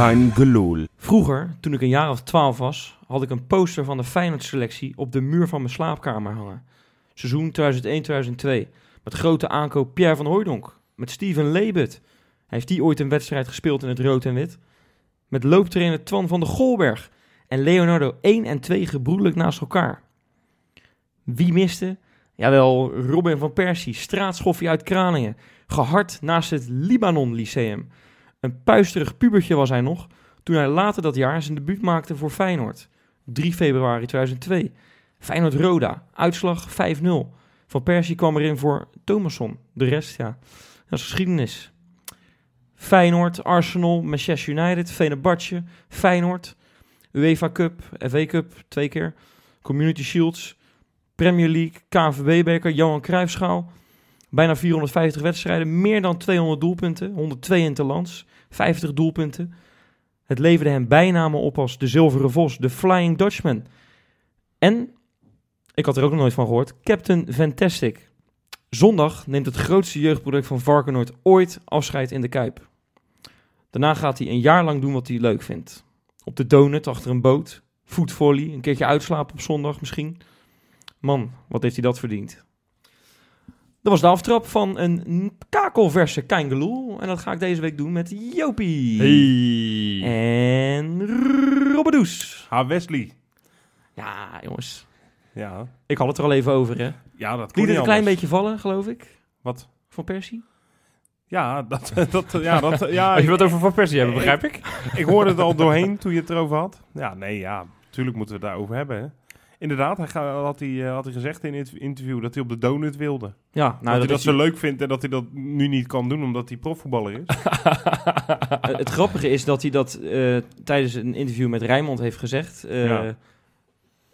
Gelul. Vroeger, toen ik een jaar of twaalf was, had ik een poster van de Feyenoord-selectie op de muur van mijn slaapkamer hangen. Seizoen 2001-2002. Met grote aankoop Pierre van Hooijdonk. Met Steven Leebut. Heeft die ooit een wedstrijd gespeeld in het rood en wit? Met looptrainer Twan van de Golberg. En Leonardo 1 en 2 gebroedelijk naast elkaar. Wie miste? Jawel, Robin van Persie, straatschoffie uit Kralingen. Gehard naast het Libanon Lyceum. Een puisterig pubertje was hij nog, toen hij later dat jaar zijn debuut maakte voor Feyenoord. 3 februari 2002. Feyenoord-Roda, uitslag 5-0. Van Persie kwam erin voor Thomasson. De rest, ja, dat is geschiedenis. Feyenoord, Arsenal, Manchester United, Fenerbahce, Feyenoord, UEFA Cup, FA Cup, twee keer, Community Shields, Premier League, KNVB-beker, Johan Cruijffschaal. Bijna 450 wedstrijden, meer dan 200 doelpunten, 102 interlands, 50 doelpunten. Het leverde hem bijnamen op als de Zilveren Vos, de Flying Dutchman. En, ik had er ook nog nooit van gehoord, Captain Fantastic. Zondag neemt het grootste jeugdproduct van Varkenoord ooit afscheid in de Kuip. Daarna gaat hij een jaar lang doen wat hij leuk vindt. Op de donut, achter een boot, voetvolley, een keertje uitslapen op zondag misschien. Man, wat heeft hij dat verdiend. Dat was de aftrap van een kakelverse Keingeloel. En dat ga ik deze week doen met Jopie. Hey. En Robbedoes. Ha, Wesley. Ja, jongens. Ja, Ik had het er al even over, hè. ja dat Liet kon het niet een klein beetje vallen, geloof ik. Wat? Van Persie. Ja, dat, dat, ja, dat, ja, Als je wat over Van Persie hebben, begrijp ik. ik hoorde het al doorheen toen je het erover had. Ja, nee, ja, natuurlijk moeten we het daarover hebben. Hè. Inderdaad, hij ga- had, hij, eh, had hij gezegd in het interview dat hij op de donut wilde. Ja, dat, nou, hij dat zo leuk vindt en dat hij dat nu niet kan doen omdat hij profvoetballer is. Het grappige is dat hij dat eh, tijdens een interview met Rijnmond heeft gezegd. eh, Ja.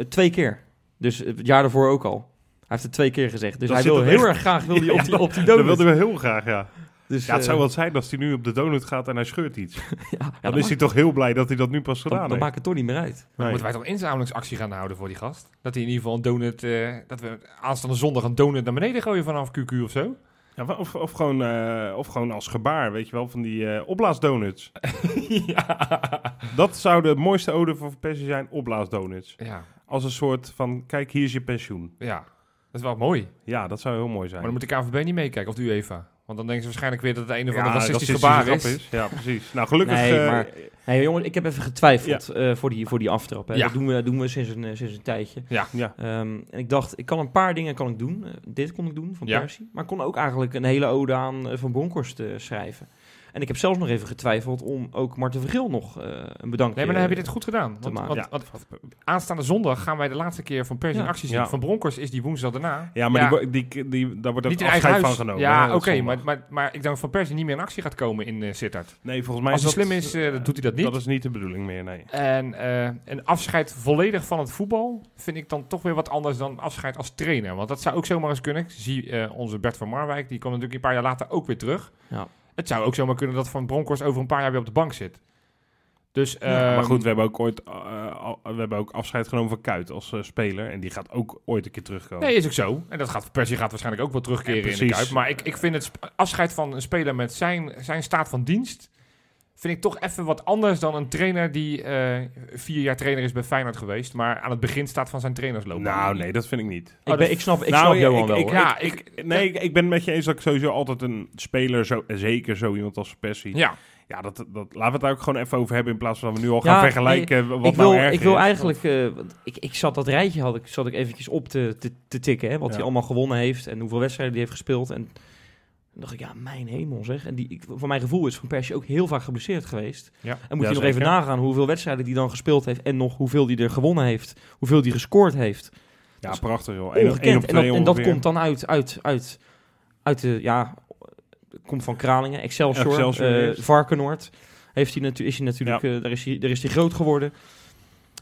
twee keer. Dus het jaar daarvoor ook al. Hij heeft het twee keer gezegd. Dus Dat hij wil heel echt- erg graag wil hij op, die, op die dat donut. wilde we heel graag, ja. Dus, Ja, het zou eh, wel zijn als hij nu op de donut gaat en hij scheurt iets. ja, ja, Dan dan, is hij toch heel blij dat hij dat nu pas dan, gedaan dan heeft. maakt het toch niet meer uit. Dan Nee. moeten wij toch een inzamelingsactie gaan houden voor die gast? Dat hij in ieder geval een donut... eh, dat we aanstaande zondag een donut naar beneden gooien vanaf QQ of zo? Ja, of, of, gewoon, eh, of gewoon als gebaar, weet je wel, van die eh opblaasdonuts. ja. Dat zou de mooiste ode voor Persie zijn, opblaasdonuts. ja. Als een soort van, kijk, hier is je pensioen. Ja. Dat is wel mooi. Ja, dat zou heel mooi zijn. Maar dan moet de KNVB niet meekijken, of de UEFA. Want dan denken ze waarschijnlijk weer dat het een of ander Ja, racistisch racistische gebaar is. Ja, precies. Nou, gelukkig... Nee, eh, maar- Nee, jongen, ik heb even getwijfeld eh, voor, die, voor die aftrap. Hè. Ja. Dat doen we, doen we sinds, een, eh, sinds een tijdje. Ja. ja. Ehm, en ik dacht, ik kan een paar dingen kan ik doen. Dit kon ik doen van Ja. Persie. Maar ik kon ook eigenlijk een hele ode aan Van Bronckhorst eh, schrijven. En ik heb zelfs nog even getwijfeld om ook Marten Vergil nog eh, een bedankje... Nee, maar dan heb je dit goed gedaan. Want, maken. want- Ja. want aanstaande zondag gaan wij de laatste keer van Persie in Ja. actie zien. Ja. Van Bronckhorst is die woensdag daarna. ja, maar Die, die, die, daar wordt ook niet in eigen afscheid huis. van genomen. ja, oké, maar, maar, maar ik denk dat Van Persie niet meer in actie gaat komen in eh Sittard. Nee, volgens mij Als hij is dat... slim is, eh, doet hij dat niet. Dat is niet de bedoeling meer, nee. En eh, een afscheid volledig van het voetbal vind ik dan toch weer wat anders dan afscheid als trainer. Want dat zou ook zomaar eens kunnen. Ik zie eh, onze Bert van Marwijk, die komt natuurlijk een paar jaar later ook weer terug. Ja. Het zou ook zomaar kunnen dat Van Bronckhorst over een paar jaar weer op de bank zit. Dus, Ja, maar ehm, goed, we hebben ook ooit eh, we hebben ook afscheid genomen van Kuit als eh, speler. En die gaat ook ooit een keer terugkomen. Nee, is ook zo. En dat gaat, Persie gaat waarschijnlijk ook wel terugkeren Ja, in de. Kuip. Maar ik, ik vind het afscheid van een speler met zijn, zijn staat van dienst... vind ik toch even wat anders dan een trainer die eh, vier jaar trainer is bij Feyenoord geweest... maar aan het begin staat van zijn trainersloopbaan. nou, nee, dat vind ik niet. Ik, ben, ik snap, ik Nou, snap Johan ik- wel. ik- hoor. Ja, ik, nee, ik, ik ben het met je eens dat ik sowieso altijd een speler, zo, zeker zo iemand als Persie. Ja, Ja, dat, dat, laten we het daar ook gewoon even over hebben in plaats van dat we nu al Ja, gaan vergelijken wat ik wil, nou erg ik wil is. eigenlijk, eh, ik, ik zat dat rijtje had ik, zat ik eventjes op te, te, te tikken, hè, wat Ja. hij allemaal gewonnen heeft en hoeveel wedstrijden hij heeft gespeeld. En dan dacht ik, ja, mijn hemel zeg. En die, ik, voor mijn gevoel is Van Persie ook heel vaak geblesseerd geweest. Ja. En moet je nog even nagaan hoeveel wedstrijden hij dan gespeeld heeft en nog hoeveel hij er gewonnen heeft, hoeveel hij gescoord heeft. Ja, is prachtig joh. Eén- één Ongekend. op En dat, twee en dat komt dan uit, uit, uit, uit de, ja, komt van Kralingen, Excelsior, Excelsior eh. Varkenoord. Heeft hij natu- is hij natuurlijk, eh, daar, is hij, daar is hij groot geworden.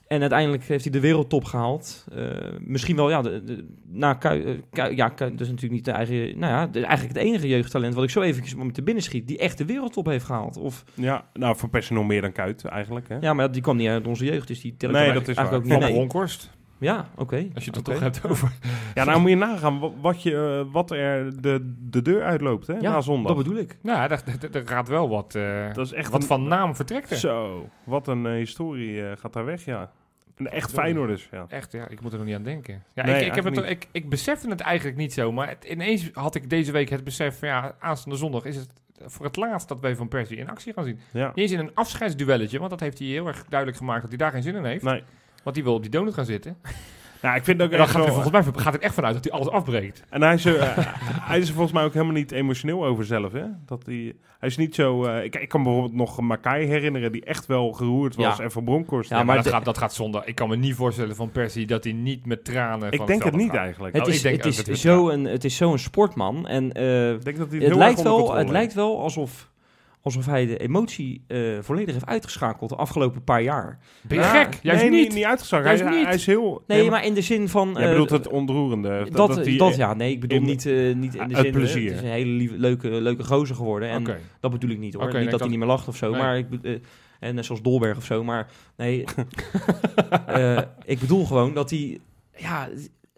En uiteindelijk heeft hij de wereldtop gehaald. Eh, misschien wel, ja, de, de- na Kui, eh, Kui- ja, Kui- dat is natuurlijk niet de eigen, nou ja, de- eigenlijk het enige jeugdtalent wat ik zo eventjes met de binnen schiet, die echt de wereldtop heeft gehaald. Of, Ja, nou, voor nog meer dan Kuit eigenlijk. Hè? ja, maar die kwam niet uit onze jeugd, dus die tel ik Nee, dat is eigenlijk waar. ook van niet mee. Bronkhorst. Ja, oké. Als je het er Oké. toch hebt over. Ja, nou moet je nagaan wa- wat, je, eh, wat er de, de deur uitloopt hè, Ja, na zondag. dat bedoel ik. Nou, daar, gaat wel wat, eh, Dat is echt wat een- van naam vertrekt er. Zo, wat een eh, historie gaat daar weg, ja. Een echt. Feyenoorders, ja. Echt, ja, ik moet er nog niet aan denken. Ja, Nee, ik, ik, heb het, ik, ik besefte het eigenlijk niet zo, maar het, ineens had ik deze week het besef van ja, aanstaande zondag is het voor het laatst dat wij Van Persie in actie gaan zien. ja. Niet eens in een afscheidsduelletje, want dat heeft hij heel erg duidelijk gemaakt dat hij daar geen zin in heeft. Nee. Want hij wil op die donut gaan zitten. Nou, ik vind ook En dan gaat er volgens mij gaat het echt vanuit dat hij alles afbreekt. En hij is, er, eh, hij is er volgens mij ook helemaal niet emotioneel over zelf, hè? Dat hij, hij is niet zo... eh, ik, ik kan bijvoorbeeld nog Makai herinneren, die echt wel geroerd was. Ja. En van Bronkhorst. Ja, maar maar dat, de- gaat, dat gaat zondag. Ik kan me niet voorstellen van Persie dat hij niet met tranen ik van denk het niet gaat. eigenlijk. Het is, ik denk het is zo een, het is zo'n sportman. En eh, Ik denk dat hij het, heel lijkt wel, het lijkt wel alsof, alsof hij de emotie eh, volledig heeft uitgeschakeld de afgelopen paar jaar. Ben je Ja, gek? Juist nee, niet. niet uitgezakt. Juist hij, niet. hij is heel... Nee, maar in de zin van... Jij eh, bedoelt het ontroerende. dat, dat, hij- ja, nee, ik bedoel in- niet, eh, niet in de zin... plezier. Het is een hele lieve, leuke, leuke gozer geworden. En dat bedoel ik niet hoor. Niet nee, dat dat- hij niet meer lacht of zo. Nee. Maar ik, en net zoals Dolberg of zo. Maar nee, ik bedoel gewoon dat hij... Ja,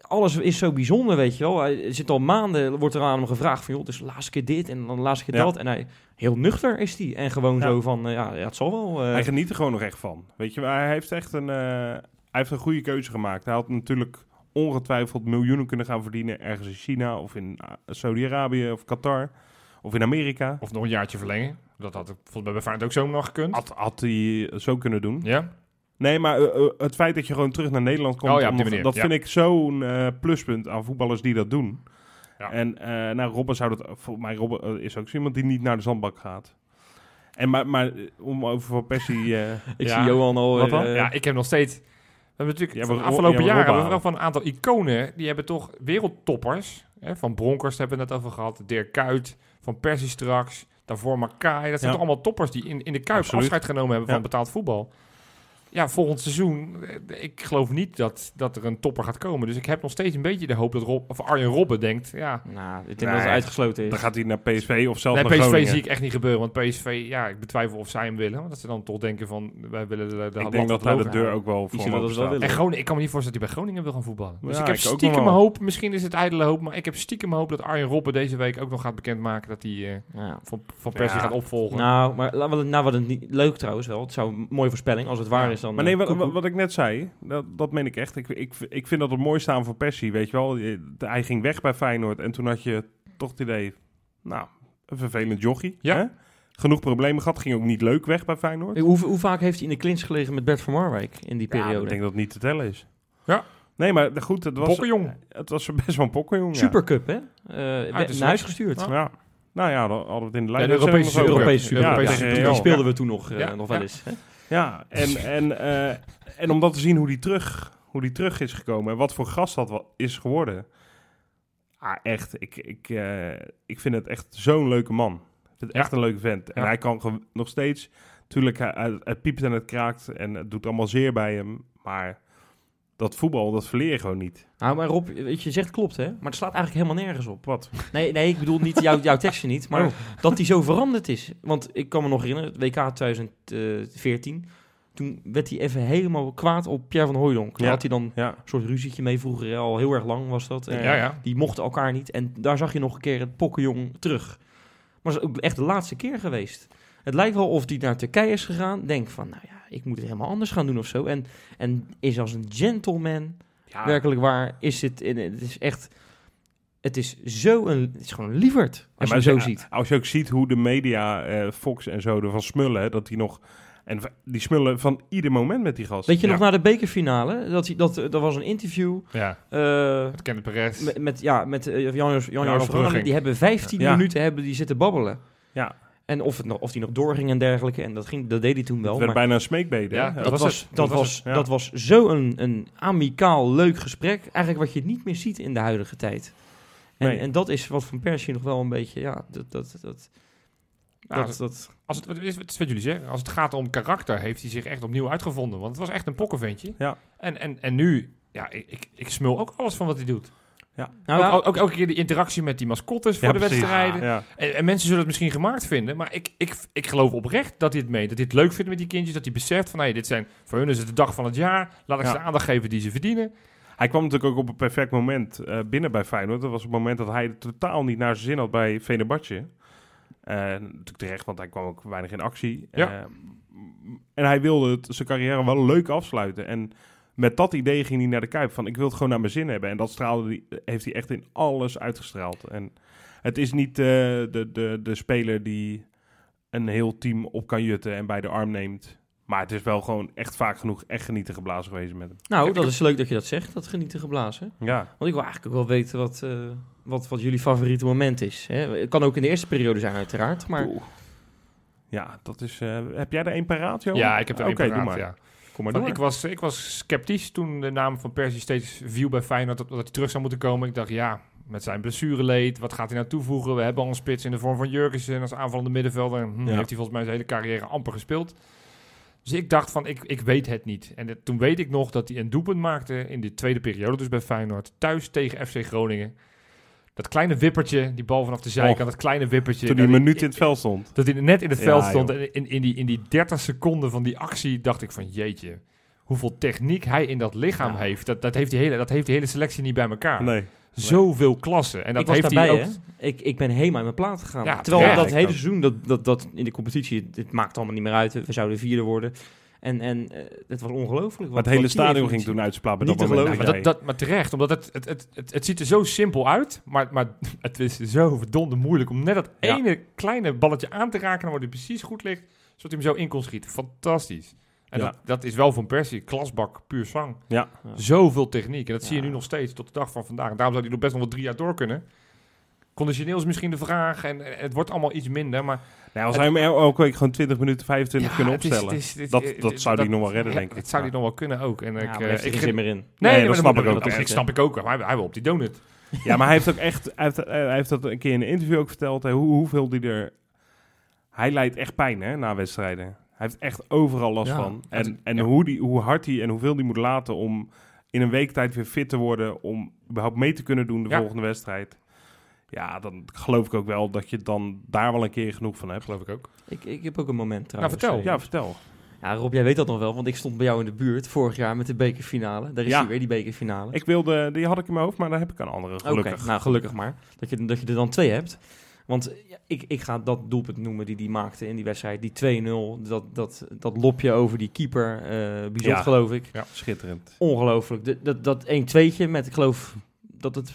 alles is zo bijzonder, weet je wel. Hij zit al maanden, wordt er aan hem gevraagd van... joh, dus de laatste keer dit en dan de laatste keer Ja. dat. En hij, heel nuchter is hij. En gewoon Ja. zo van, eh, ja, ja, het zal wel. eh, Hij geniet er gewoon nog echt van. Weet je, hij heeft echt een, eh, hij heeft een goede keuze gemaakt. Hij had natuurlijk ongetwijfeld miljoenen kunnen gaan verdienen ergens in China of in Saudi-Arabië of Qatar of in Amerika. Of nog een jaartje verlengen. Dat had ik volgens mij bij Feyenoord ook zo nog gekund. Had, had hij zo kunnen doen. Ja? Nee, maar eh, eh, het feit dat je gewoon terug naar Nederland komt, Oh ja, manier, dat ja. vind ik zo'n eh, pluspunt aan voetballers die dat doen. Ja. En eh nou, Robben zou dat, volgens mij Robben is ook zo iemand die niet naar de zandbak gaat. En maar, maar om over Van Persie... eh, ik Ja. zie Johan al... Wat dan? ja, ik heb nog steeds... We hebben natuurlijk van de afgelopen jaren hebben we wel van een aantal iconen. Die hebben toch wereldtoppers. Hè, van Bronkhorst hebben we het net over gehad. Dirk Kuyt, Van Persie straks. Daarvoor Makai. Dat zijn Ja. toch allemaal toppers die in, in de Kuip Absoluut. afscheid genomen hebben Ja. van betaald voetbal. Ja, volgend seizoen, eh, ik geloof niet dat, dat er een topper gaat komen. Dus ik heb nog steeds een beetje de hoop dat Rob, of Arjen Robben denkt, ja, Nou, ik denk Nee, dat het uitgesloten is. Dan gaat hij naar PSV of zelfs Nee, naar PSV Groningen. zie ik echt niet gebeuren. Want PSV, ja, ik betwijfel of zij hem willen. Want dat ze dan toch denken van, wij willen de, de Ik denk dat daar de deur ook wel voor dat wel willen. En Groningen, ik kan me niet voorstellen dat hij bij Groningen wil gaan voetballen. Dus Ja, ik heb ik stiekem wel. hoop, misschien is het ijdele hoop, maar ik heb stiekem hoop dat Arjen Robben deze week ook nog gaat bekendmaken dat hij eh, Ja. van, van Persie Ja. gaat opvolgen. Nou, maar nou wat het niet leuk trouwens wel. Het zou een mooie voorspelling als het waar Ja. is dan. Maar nee, eh, wat, koekoek. wat, wat ik net zei, dat, dat meen ik echt. Ik, ik, ik vind dat het mooiste aan van Persie, weet je wel. Hij ging weg bij Feyenoord en toen had je toch het idee, nou, een vervelend jochie. Ja. Hè? Genoeg problemen gehad, ging ook niet leuk weg bij Feyenoord. hoe, hoe vaak heeft hij in de clinch gelegen met Bert van Marwijk in die Ja, periode? ik denk dat het niet te tellen is. Ja. Nee, maar goed, het was, Bokkenjong. het was best wel een pokkenjong. ja. Supercup, hè? Eh, we- naar huis gestuurd. Ja. Ja. Nou ja, dan hadden we het in de Ja, lijn. de Europese. Europese Super. Ja, Europese. Die speelden we toen nog, eh, Ja, nog wel ja. eens. Hè? Ja, en, en, eh, en om dat te zien hoe die terug, hoe die terug is gekomen en wat voor gast dat is geworden. Ah, echt. Ik, ik, eh, ik vind het echt zo'n leuke man. Ik vind het echt een leuke vent. En hij kan nog steeds... Tuurlijk, hij, hij- het piept en het kraakt en het doet allemaal zeer bij hem. Maar dat voetbal, dat verleer je gewoon niet. Nou, maar Rob, weet je, je zegt klopt, hè? Maar het slaat eigenlijk helemaal nergens op. Wat? Nee, nee ik bedoel niet jouw, jouw tekstje niet, maar Oh. dat hij zo veranderd is. Want ik kan me nog herinneren, het WK 2014, toen werd hij even helemaal kwaad op Pierre van Hooijdonk. Daar Ja. had hij dan Ja. een soort ruzietje mee vroeger, hè, al heel erg lang was dat. En Ja, ja. Die mochten elkaar niet. En daar zag je nog een keer het pokkenjong terug. Maar dat is ook echt de laatste keer geweest. Het lijkt wel of hij naar Turkije is gegaan. Denkt van, nou ja, ik moet het helemaal anders gaan doen of zo. En, en is als een gentleman, Ja. werkelijk waar, is het... En het is echt... Het is zo een... Het is gewoon een lieverd, als Ja, je zo ziet. Als je ook ziet hoe de media, eh, Fox en zo ervan smullen, hè, dat die nog... En die smullen van ieder moment met die gast. Weet je Ja. nog na de bekerfinale? Dat, hij, dat, dat was een interview ja. eh, Het Kenneth Perez. met, met, ja, met eh, Jan Jan. Verbrugge. Die hebben 15 Ja. minuten hebben die zitten babbelen. Ja. En of, het nog, of die nog doorging en dergelijke. En dat, ging, dat deed hij toen wel. Het werd maar bijna een smeekbede. Ja, hè? dat dat, was was, dat, was was, het, ja. dat was zo een, een amicaal, leuk gesprek. Eigenlijk wat je niet meer ziet in de huidige tijd. En, Nee. en dat is wat Van Persie nog wel een beetje... Ja, dat, dat, dat, Nou, dat, dat, Als het, is, het is wat jullie zeggen. Als het gaat om karakter, heeft hij zich echt opnieuw uitgevonden. Want het was echt een pokkenventje. Ja. En, en, en nu, ja, ik, ik, ik smul ook alles van wat hij doet. Nou, ja, ook, ook elke keer de interactie met die mascottes voor Ja, de precies. wedstrijden. Ja. En, en mensen zullen het misschien gemaakt vinden, maar ik, ik, ik geloof oprecht dat hij het meent. Dat hij het leuk vindt met die kindjes. Dat hij beseft van, hey, dit zijn, voor hun is het de dag van het jaar. Laat ik ze de aandacht geven die ze verdienen. Hij kwam natuurlijk ook op een perfect moment eh, binnen bij Feyenoord. Dat was het moment dat hij totaal niet naar zijn zin had bij Venerbahce. Eh natuurlijk terecht, want hij kwam ook weinig in actie. Ja. Eh, en hij wilde het, zijn carrière wel leuk afsluiten. En met dat idee ging hij naar de Kuip van ik wil het gewoon naar mijn zin hebben. En dat straalde die, heeft hij echt in alles uitgestraald. En het is niet eh, de, de, de speler die een heel team op kan jutten en bij de arm neemt. Maar het is wel gewoon echt vaak genoeg echt genieten geblazen geweest met hem. Nou, dat is leuk dat je dat zegt, dat genieten geblazen. Ja, Want ik wil eigenlijk ook wel weten wat, eh, wat, wat jullie favoriete moment is. Hè? Het kan ook in de eerste periode zijn uiteraard, maar... Oeh. Ja, dat is. eh, heb jij er een paraat, joh? Ja, ik heb er Oké, één doe paraat, maar. ja. Kom maar door. ik, was, ik was sceptisch toen de naam van Persie steeds viel bij Feyenoord dat, dat hij terug zou moeten komen. Ik dacht, ja, met zijn blessureleed, wat gaat hij nou toevoegen? We hebben al een spits in de vorm van Jurgensen als aanvallende middenvelder. Hm, Ja. Heeft hij volgens mij zijn hele carrière amper gespeeld. Dus ik dacht van, ik, ik weet het niet. En toen weet ik nog dat hij een doelpunt maakte in de tweede periode, dus bij Feyenoord, thuis tegen FC Groningen. Dat kleine wippertje, die bal vanaf de zijkant, Och. dat kleine wippertje. Toen dat minuut in het veld stond. dat hij net in het Ja, veld stond. En in, in, die, in die 30 seconden van die actie dacht ik van jeetje. Hoeveel techniek hij in dat lichaam Ja. heeft. Dat, dat, heeft die hele, dat heeft die hele selectie niet bij elkaar. Nee. Zoveel klasse. En dat ik was heeft daarbij, hij ook. hè? Ik, ik ben helemaal in mijn plaat gegaan. Ja, Terwijl dat hele seizoen, dat, dat, dat in de competitie, het maakt allemaal niet meer uit. We zouden vierde worden. En, en eh, het was ongelooflijk. Maar het hele stadion ging toen bij Niet dat te geloven. Maar, dat maar terecht, omdat het, het, het, het, het ziet er zo simpel uit. Maar, maar het is zo verdomde moeilijk om net dat Ja. ene kleine balletje aan te raken. waar hij precies goed ligt. Zodat hij hem zo in kon schieten. Fantastisch. En Ja. dat, dat is wel van Persie. Klasbak, puur zang. Ja. Ja. Zoveel techniek. En dat zie je nu nog steeds tot de dag van vandaag. En daarom zou hij nog best nog wel drie jaar door kunnen. Conditioneel is misschien de vraag. En, het wordt allemaal iets minder. Maar Nou, als hij hem el- elke week gewoon 20 minuten, 25 Ja, kunnen opstellen. het is- het is- dat, het dat zou hij nog wel redden, denk ik. Het zou hij nog wel kunnen ook. En Ja, ik, maar eh, er ik geen zin meer in. Nee, dat maar snap ik ook. Dat, snap ik ook. Hij, hij wil op die donut. Ja, maar hij heeft ook echt, hij heeft, hij heeft dat een keer in een interview ook verteld, hè, hoe, hoeveel die er... Hij lijdt echt pijn, hè, na wedstrijden. Hij heeft echt overal last Ja. van. En, Het- en ja. hoe, die, hoe hard hij en hoeveel die moet laten om in een week tijd weer fit te worden, om überhaupt mee te kunnen doen de Ja. volgende wedstrijd. Ja, dan geloof ik ook wel dat je dan daar wel een keer genoeg van hebt. Geloof ik ook. Ik, ik heb ook een moment trouwens. vertel. eh, Ja, vertel. Ja, Rob, jij weet dat nog wel, want ik stond bij jou in de buurt vorig jaar met de bekerfinale. Daar is Ja. hij weer, die bekerfinale. Ik wilde, die had ik in mijn hoofd, maar daar heb ik een andere, gelukkig. nou gelukkig maar. Dat je, dat je er dan twee hebt. Want ja, ik, ik ga dat doelpunt noemen die die maakte in die wedstrijd. Die 2-0, dat, dat, dat lopje over die keeper, eh Bizot Ja. geloof ik. Schitterend. Ongelooflijk. De- Dat, dat 1-2'tje met, ik geloof dat het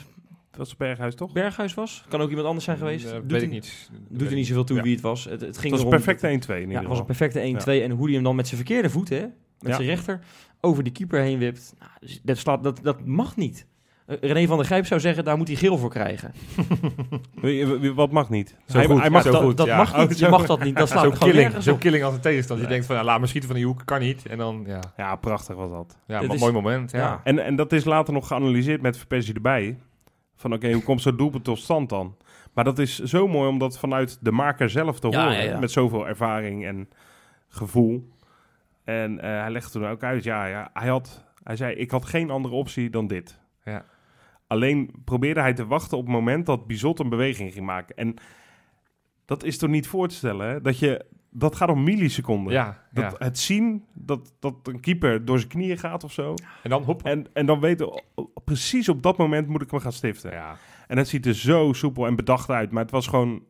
Dat was Berghuis, toch? Berghuis was. Kan ook iemand anders zijn geweest. Eh, doet weet ik niet. Doet er niet zoveel toe Ja. wie het was. Het, het ging Het was een perfecte 1-2 in Ja, ieder het was een perfecte 1-2. En hoe hij hem dan met zijn verkeerde voet, hè, met Ja. zijn rechter, over die keeper heen wipt. Nou, dus dat, slaat, dat, dat mag niet. Eh, René van der Grijp zou zeggen, daar moet hij geel voor krijgen. Wat mag niet? Zo hij, goed, hij mag zo dat, goed, dat ja. mag niet. Oh, je mag dat niet. Dat slaat Zo'n gewoon killing, nergens zo op. killing als een tegenstander. Je denkt van, ja, laat me schieten van die hoek, kan niet. En dan, ja, Ja, prachtig was dat. ja is- mooi moment. Ja. Ja. En, en dat is later nog geanalyseerd met Verpersie erbij. Van oké, hoe komt zo'n doelpunt tot stand dan? Maar dat is zo mooi om dat vanuit de maker zelf te Ja, horen. ja, ja. Met zoveel ervaring en gevoel. En eh, hij legde toen ook uit, ja, ja hij, had, hij zei, ik had geen andere optie dan dit. Ja. Alleen probeerde hij te wachten op het moment dat Bizot een beweging ging maken. En dat is toch niet voor te stellen, hè? Dat, je, dat gaat om milliseconden. Ja, Dat, ja. Het zien dat, dat een keeper door zijn knieën gaat of zo. En dan hop. En, en dan weten we, precies op dat moment moet ik hem gaan stiften. Ja. En het ziet er zo soepel en bedacht uit. Maar het was gewoon...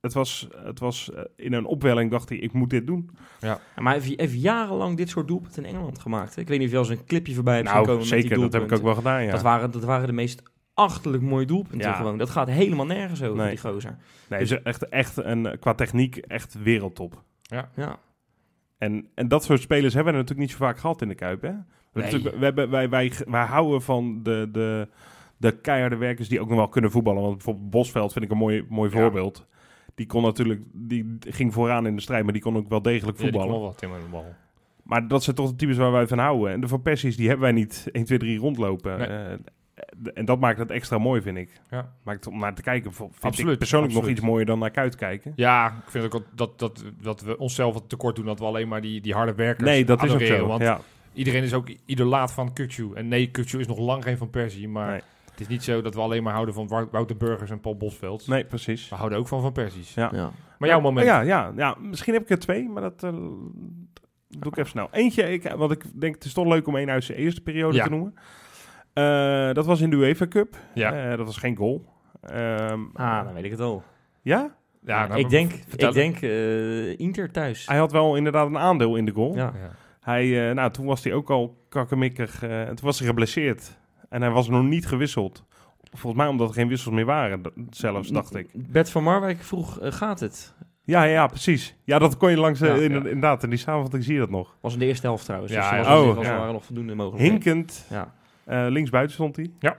Het was, het was eh, in een opwelling dacht hij, ik moet dit doen. Ja, maar hij heeft, heeft jarenlang dit soort doelpunten in Engeland gemaakt. hè. Ik weet niet of je al eens een clipje voorbij hebt Nou, komen met die zeker, dat heb ik ook wel gedaan, ja. Dat, waren, dat waren de meest achterlijk mooie doelpunten Ja. gewoon. Dat gaat helemaal nergens over, Nee. die gozer. Nee, is echt, echt een, qua techniek echt wereldtop. Ja. En, en dat soort spelers hebben we natuurlijk niet zo vaak gehad in de Kuip, hè? We, we hebben, wij, wij, wij houden van de, de, de keiharde werkers die ook nog wel kunnen voetballen. Want bijvoorbeeld Bosveld vind ik een mooi, mooi Ja. voorbeeld. Die kon natuurlijk, die ging vooraan in de strijd, maar die kon ook wel degelijk Ja, die kon voetballen. wel wat in de bal. Maar dat zijn toch de types waar wij van houden. En de Van Persies, die hebben wij niet 1, 2, 3 rondlopen. Nee. Eh, en dat maakt het extra mooi, vind ik. Ja. Maakt het om naar te kijken, vind ik persoonlijk nog absoluut. iets mooier dan naar Kuit kijken. Ja, ik vind ook dat, dat, dat we onszelf wat tekort doen dat we alleen maar die, die harde werkers Nee, dat is ook zo. Want ja. iedereen is ook idolaat van Kukcu. En nee, Kukcu is nog lang geen Van Persie. Maar Nee. het is niet zo dat we alleen maar houden van Wout- Wouter Burgers en Paul Bosveld. Nee, precies. We houden ook van Van Persies. Ja. Ja. Maar jouw moment. Ja, ja, ja, misschien heb ik er twee, maar dat eh, doe ik even snel. Eentje, ik, want ik denk het is toch leuk om één uit zijn eerste periode Ja. te noemen. Eh, dat was in de UEFA Cup. Ja. Eh, dat was geen goal. Ehm, Ah, dan weet ik het al. ja? Ja, nou, ik denk, vertel ik denk eh, Inter thuis. Hij had wel inderdaad een aandeel in de goal. Ja. Ja. Hij, eh, nou, toen was hij ook al kakkemikkig. en toen was hij geblesseerd. En hij was nog niet gewisseld. Volgens mij omdat er geen wissels meer waren, zelfs, dacht ik. Bert van Marwijk vroeg, gaat het? Ja, ja, precies. Ja, dat kon je langs... Ja, in, ja. Inderdaad, in die samenvatting zie je dat nog. Was in de eerste helft trouwens. Ja, dus ja. was Oh, was- ja. waren nog voldoende mogelijkheden. Hinkend, Ja. Eh linksbuiten stond hij. Ja.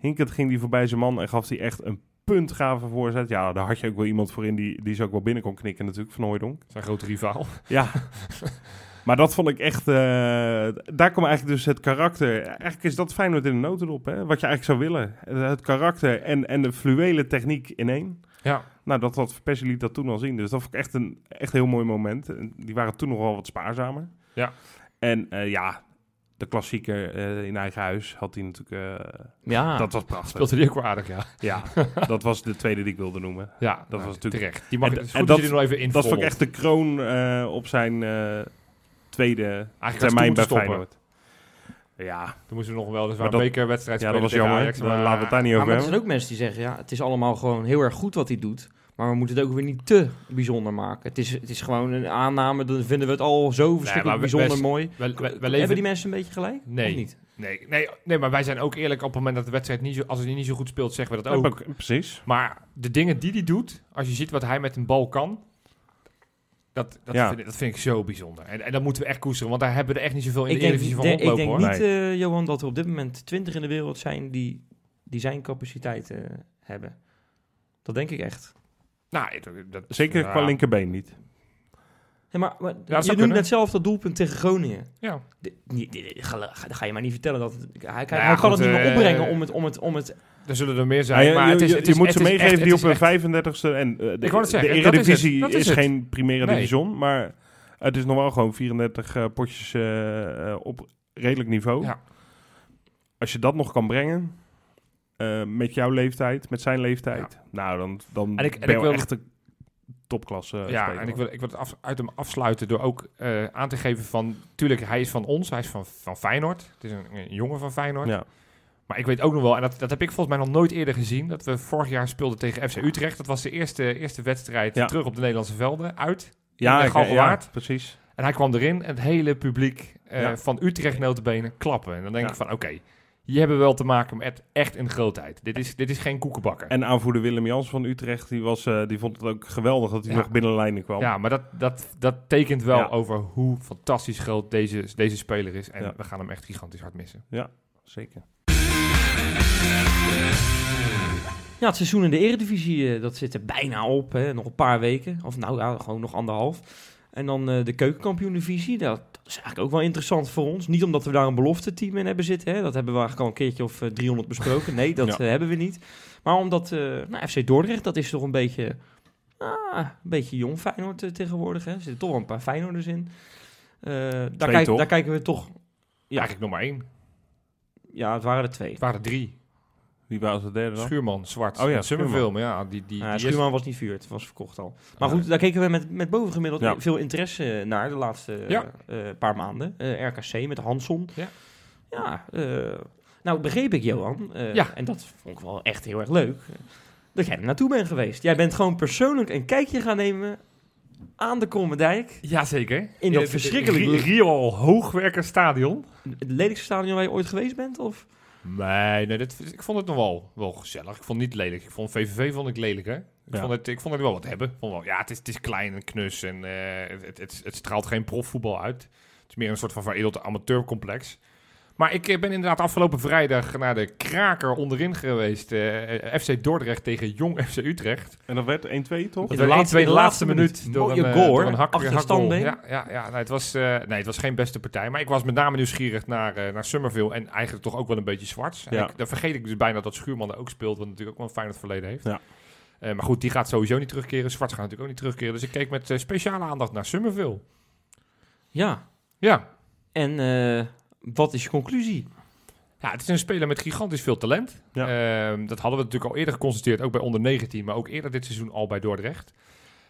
Ging hij voorbij zijn man en gaf hij echt een puntgave voorzet. Ja, daar had je ook wel iemand voor in die, die ze ook wel binnen kon knikken natuurlijk, Van Hooijdonk. Zijn grote rivaal. Ja. maar dat vond ik echt... eh, daar kwam eigenlijk dus het karakter... Eigenlijk is dat Feyenoord in de notendop, hè? Wat je eigenlijk zou willen. Het karakter en, en de fluwele techniek in één. Ja. Nou, dat had Persie liet dat toen al zien. Dus dat vond ik echt een echt heel mooi moment. En Die waren toen nog wel wat spaarzamer. Ja. En eh, ja, de klassieker eh, in eigen huis had hij natuurlijk... eh, Ja. Dat was prachtig. Speelde die ook aardig, ja. Ja, dat was de tweede die ik wilde noemen. Ja, Dat nou, was natuurlijk- terecht. Die mag En- en dat- er nog even in Dat vond ik echt de kroon eh, op zijn eh, tweede Eigenlijk termijn bij stoppen. Feyenoord. Ja, Toen moesten we nog wel dus Maar een bekerwedstrijd ja, dat spelen was jammer. Ajax, Maar laten we het daar niet Ja, over maar er hebben. zijn ook mensen die zeggen, ja, het is allemaal gewoon heel erg goed wat hij doet. Maar we moeten het ook weer niet te bijzonder maken. Het is, het is gewoon een aanname, dan vinden we het al zo verschrikkelijk bijzonder mooi. we, we, we Hebben leven die mensen een beetje gelijk? Nee. Of niet? Nee, nee, nee, maar wij zijn ook eerlijk op het moment dat de wedstrijd niet zo, als hij niet zo goed speelt, zeggen we dat ook. ook- Precies. Maar de dingen die hij doet, als je ziet wat hij met een bal kan, dat, dat, Ja. vind, ik, dat vind ik zo bijzonder. En, en dat moeten we echt koesteren, want daar hebben we er echt niet zoveel in Ik de Eredivisie van de- ik denk hoor. niet, eh, Johan, dat er op dit moment twintig in de wereld zijn die, die zijn capaciteit eh, hebben. Dat denk ik echt. Nou, dat, dat- Zeker ja, qua linkerbeen niet. Ja, maar, maar zou je kunnen. net zelf dat doelpunt tegen Groningen. Ja. De- niet- ga, ga- ga je maar niet vertellen dat het- hij, hij Nou ja, hij kan goed, het niet meer eh, opbrengen om het, om het, om het Er zullen er meer Ja, zijn, je, maar je- het is, je- het je is moet ze meegeven echt- die op hun echt- 35ste... En, eh, de, Ik zeggen, de dat is het. Eredivisie Dat is, is het. geen Primera Nee. Division, maar het is nog wel gewoon 34 eh, potjes eh, eh, op redelijk niveau. Ja. Als je dat nog kan brengen, eh, met jouw leeftijd, met zijn leeftijd, nou, dan, dan En ik- en ben ik wil- echt een topklasse eh, Ja, speler, en ik wil, ik wil het af, uit hem afsluiten door ook eh, aan te geven van... Tuurlijk, hij is van ons, hij is van, van Feyenoord. Het is een, een jongen van Feyenoord. Ja. Maar ik weet ook nog wel, en dat, dat heb ik volgens mij nog nooit eerder gezien... dat we vorig jaar speelden tegen FC Utrecht. Dat was de eerste, eerste wedstrijd Ja. terug op de Nederlandse velden, uit. Ja, ik- ja, precies. En hij kwam erin en het hele publiek eh, van Utrecht notabene klappen. En dan denk ik van, oké, hier hebben we wel te maken met echt een grootheid. Dit is, dit is geen koekenbakker. En aanvoerder Willem Jans van Utrecht, die, was, eh, die vond het ook geweldig dat hij Ja. nog binnen de lijnen kwam. Ja, maar dat, dat, dat tekent wel Ja. over hoe fantastisch groot deze, deze speler is. En Ja. we gaan hem echt gigantisch hard missen. Zeker. Ja, het seizoen in de Eredivisie, eh, dat zit er bijna op. Hè. Nog een paar weken. Of nou ja, gewoon nog anderhalf. En dan eh, de keukenkampioen-divisie. Dat, dat is eigenlijk ook wel interessant voor ons. Niet omdat we daar een belofte team in hebben zitten. Hè. Dat hebben we eigenlijk al een keertje of eh, 300 besproken. Nee, dat Ja. eh, hebben we niet. Maar omdat eh, nou, FC Dordrecht, dat is toch een beetje... ah, een beetje jong Feyenoord eh, tegenwoordig. Hè. Er zitten toch wel een paar Feyenoorders in. Eh, daar, kijk- daar kijken we toch... Ja, Eigenlijk nog maar één. ja, het waren er twee. Het waren drie. Wie was de derde dan? Schuurman, Zwart. Oh ja. Maar ja, die, die, Ja, die is- Schuurman was niet vuur, het was verkocht al. Maar goed, daar keken we met, met bovengemiddeld Ja. veel interesse naar de laatste Ja. eh, paar maanden. Eh, RKC met Hanson. Ja. Ja, eh, nou begreep ik Johan, eh, Ja. en dat vond ik wel echt heel erg leuk, dat jij er naartoe bent geweest. Jij bent gewoon persoonlijk een kijkje gaan nemen aan de Krommendijk. Jazeker. In dat Ri- Rio Hoogwerker Stadion. Het lelijkste stadion waar je ooit geweest bent? Of? Nee, nee dit, ik vond het nog wel, wel gezellig. Ik vond het niet lelijk. Ik vond VVV vond ik lelijk, hè. Ik, Ja. vond, het, ik vond het wel wat hebben. Ik vond wel, ja, het is, het is klein en knus en eh, het, het, het straalt geen profvoetbal uit. Het is meer een soort van veredeld amateurcomplex. Maar ik eh, ben inderdaad afgelopen vrijdag naar de kraker onderin geweest. eh, FC Dordrecht tegen Jong FC Utrecht. En dat werd 1-2 toch? Dat de 1-2 laatste- de laatste minuut. minuut. Door een, goal, eh, door een hak, de. Ja, ja, ja nou, het, was, eh, nee, het was geen beste partij. Maar ik was met name nieuwsgierig naar, eh naar Summerville. En eigenlijk toch ook wel een beetje zwart. Ja. ik- dan vergeet ik dus bijna dat Schuurman er ook speelt. Wat natuurlijk ook wel een fijn verleden heeft. Ja. Eh, maar goed, die gaat sowieso niet terugkeren. Zwart gaat natuurlijk ook niet terugkeren. Dus ik keek met eh, speciale aandacht naar Summerville. Ja, Ja. en eh, wat is je conclusie? Ja, het is een speler met gigantisch veel talent. Ja. Ehm, dat hadden we natuurlijk al eerder geconstateerd, ook bij onder 19, maar ook eerder dit seizoen al bij Dordrecht.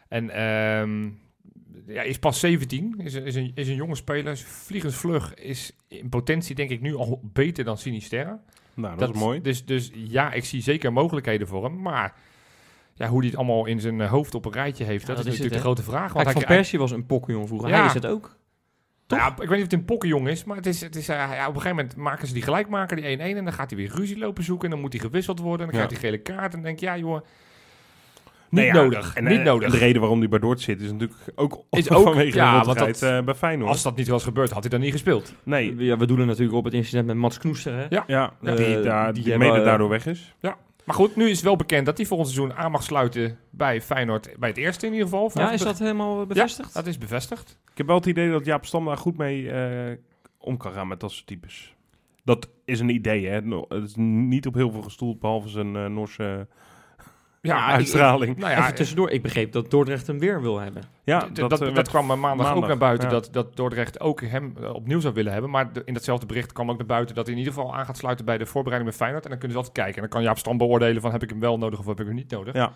En ehm, ja, is pas 17, is, een- is, een, is een jonge speler, is vliegensvlug, is in potentie denk ik nu al beter dan Sinisterra. Nou, dat, is mooi. Dus, dus ja, ik zie zeker mogelijkheden voor hem, maar ja, hoe hij het allemaal in zijn hoofd op een rijtje heeft, Ja, dat, dat is is natuurlijk het, de grote vraag. Kijk, hij- Van Persie was een pokkenjong vroeger. Ja. Hij is het ook. Ja, ik weet niet of het een pokkenjong is, maar het is, het is, eh, ja, op een gegeven moment maken ze die gelijkmaker, die 1-1, en dan gaat hij weer ruzie lopen zoeken en dan moet hij gewisseld worden en dan Ja. krijgt hij gele kaart en dan denk je, ja joh, niet Nee, ja, nodig, En, niet eh, nodig. De reden waarom hij bij Dort zit is natuurlijk ook, Is ook- vanwege ja, de dat- eh, bij Feyenoord. Als dat niet was gebeurd, had hij dan niet gespeeld. nee, Ja, we doelen natuurlijk op het incident met Mats Knoester. Hè? Ja. ja, die, daar, die die mede daardoor weg is. Maar goed, nu is het wel bekend dat hij volgend seizoen aan mag sluiten bij Feyenoord, bij het eerste in ieder geval. Ja, is dat helemaal bevestigd? Dat is bevestigd. Ik heb wel het idee dat Jaap Stam daar goed mee eh, om kan gaan met dat soort types. Dat is een idee, hè. Het is niet op heel veel gestoeld, behalve zijn eh, Noorse Ja, ik- uitstraling. Nou ja, Even tussendoor, ik begreep dat Dordrecht hem weer wil hebben. ja, dat, dat, eh, kwam maandag, ook naar buiten, ja. dat, dat Dordrecht ook hem eh, opnieuw zou willen hebben. Maar de- in datzelfde bericht kwam ook naar buiten dat hij in ieder geval aan gaat sluiten bij de voorbereiding met Feyenoord. En dan kunnen ze altijd kijken. En dan kan Jaap Stam beoordelen van heb ik hem wel nodig of heb ik hem niet nodig. Ja.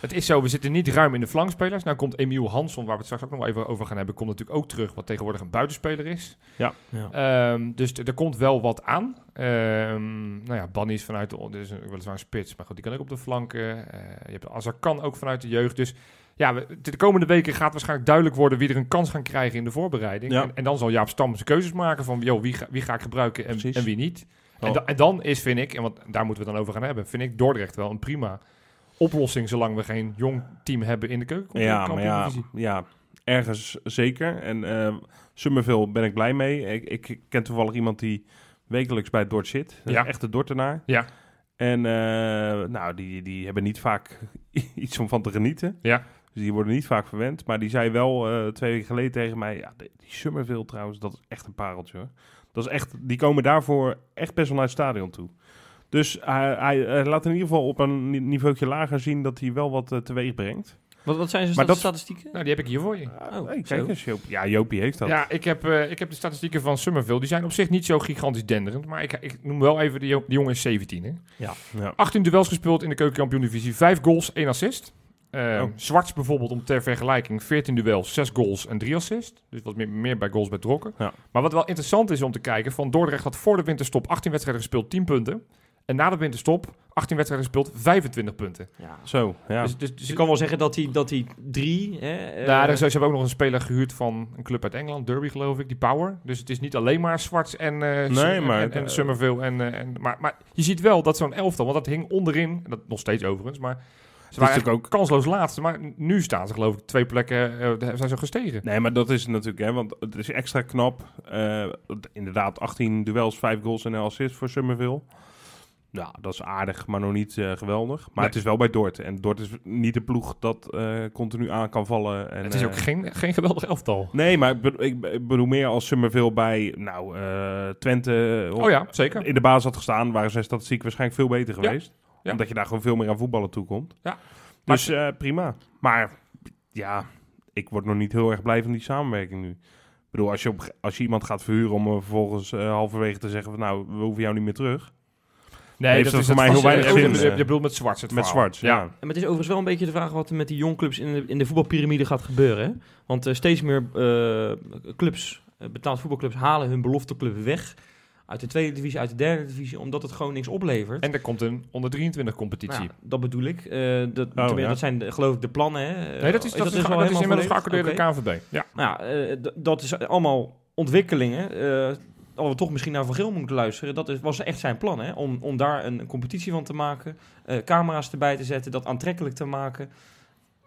Het is zo, we zitten niet ruim in de flankspelers. Nou komt Emiel Hansson, waar we het straks ook nog even over gaan hebben, komt natuurlijk ook terug, wat tegenwoordig een buitenspeler is. Ja. Ehm, dus er komt wel wat aan. Ehm nou ja, Banny is vanuit de, dit is een- weliswaar een spits, maar goed, die kan ook op de flanken. Eh, je hebt Azarkan ook vanuit de jeugd. Dus ja, we- de komende weken gaat waarschijnlijk duidelijk worden wie er een kans gaan krijgen in de voorbereiding. Ja. En, en dan zal Jaap Stam zijn keuzes maken van, joh, wie, ga, wie ga ik gebruiken en, en wie niet. En, Oh. da- en dan is, vind ik, en want daar moeten we het dan over gaan hebben, vind ik Dordrecht wel een prima oplossing zolang we geen jong team hebben in de keuken. Ja, maar ja, ja, ergens zeker. En eh Summerville ben ik blij mee. Ik, ik ken toevallig iemand die wekelijks bij Dort zit. Dat is Ja. Een echte Dortenaar. Ja. En eh, nou, die, die hebben niet vaak iets om van te genieten. Ja. Dus die worden niet vaak verwend. Maar die zei wel eh, twee weken geleden tegen mij... Ja, die die Summerville trouwens, dat is echt een pareltje hoor. Dat is echt, die komen daarvoor echt best wel naar het stadion toe. Dus hij, hij, hij laat in ieder geval op een ni- niveautje lager zien dat hij wel wat eh, teweeg brengt. Wat, wat zijn zijn dat- statistieken? Nou, die heb ik hier voor je. Oh, hey, zo. kijk eens, Joop. Ja, Jopie heeft dat. Ja, ik heb, eh, ik heb de statistieken van Summerville. Die zijn op zich niet zo gigantisch denderend. Maar ik, ik noem wel even, de, jo- die jongen is 17. Hè? Ja. 18 duels gespeeld in de keukenkampioen-divisie. 5 goals, 1 assist. Oh. Zwarts bijvoorbeeld, om ter vergelijking, 14 duels, 6 goals en 3 assists. Dus wat meer, meer bij goals betrokken. Ja. Maar wat wel interessant is om te kijken, van Dordrecht had voor de winterstop 18 wedstrijden gespeeld, 10 punten. En na de winterstop 18 wedstrijden gespeeld, 25 punten. Ja. Zo, ja. Dus, dus, dus Je kan wel zeggen dat hij, dat hij drie... Hè, eh, Nou, is- ze hebben ook nog een speler gehuurd van een club uit Engeland, Derby geloof ik, die Power. Dus het is niet alleen maar Zwarts en, eh Nee, maar- en, en Summerville. En, eh, en, maar, maar je ziet wel dat zo'n elftal, want dat hing onderin, dat nog steeds overigens, maar ze waren natuurlijk eigenlijk kansloos laatste. Maar nu staan ze geloof ik twee plekken, eh, daar zijn ze gestegen. Nee, maar dat is natuurlijk, hè, want het is extra knap. Eh, inderdaad, 18 duels, 5 goals en een assist voor Summerville. Ja, dat is aardig, maar nog niet eh, geweldig. Maar Nee. het is wel bij Dort. En Dort is niet de ploeg dat eh, continu aan kan vallen. En, het is eh, ook geen, geen geweldig elftal. Nee, maar ik bedoel, ik, bedoel meer als Summerville bij nou, eh, Twente Oh ja, zeker. in de basis had gestaan, waren zijn statistiek waarschijnlijk veel beter geweest. Ja. Omdat je daar gewoon veel meer aan voetballen toe komt. Ja. Dus eh, prima. Maar ja, ik word nog niet heel erg blij van die samenwerking nu. Ik bedoel, als je, op, als je iemand gaat verhuren om eh, vervolgens eh, halverwege te zeggen van nou, we hoeven jou niet meer terug. Nee, heeft dat voor mij heel weinig je- zin, Je, je, eh, bedoelt met Zwarts het Met. Zwarts, ja. En het is overigens wel een beetje de vraag wat er met die jongclubs in de, in de voetbalpyramide gaat gebeuren. Hè? Want eh, steeds meer eh, clubs, uh, betaald voetbalclubs, halen hun belofteclub weg. Uit de tweede divisie, uit de derde divisie, omdat het gewoon niks oplevert. En er komt een onder 23 competitie. Nou, dat bedoel ik. Eh, dat, ja. dat zijn de- geloof ik de plannen. Hè? nee, dat is, dat is, al dat is helemaal inmiddels geaccordeerd door Oké. de KNVB. Ja. Nou ja, eh, d- dat is allemaal ontwikkelingen. eh dat we toch misschien naar Van Geel moeten luisteren. Dat is, was echt zijn plan, hè? Om, om daar een competitie van te maken. eh, camera's erbij te zetten, dat aantrekkelijk te maken.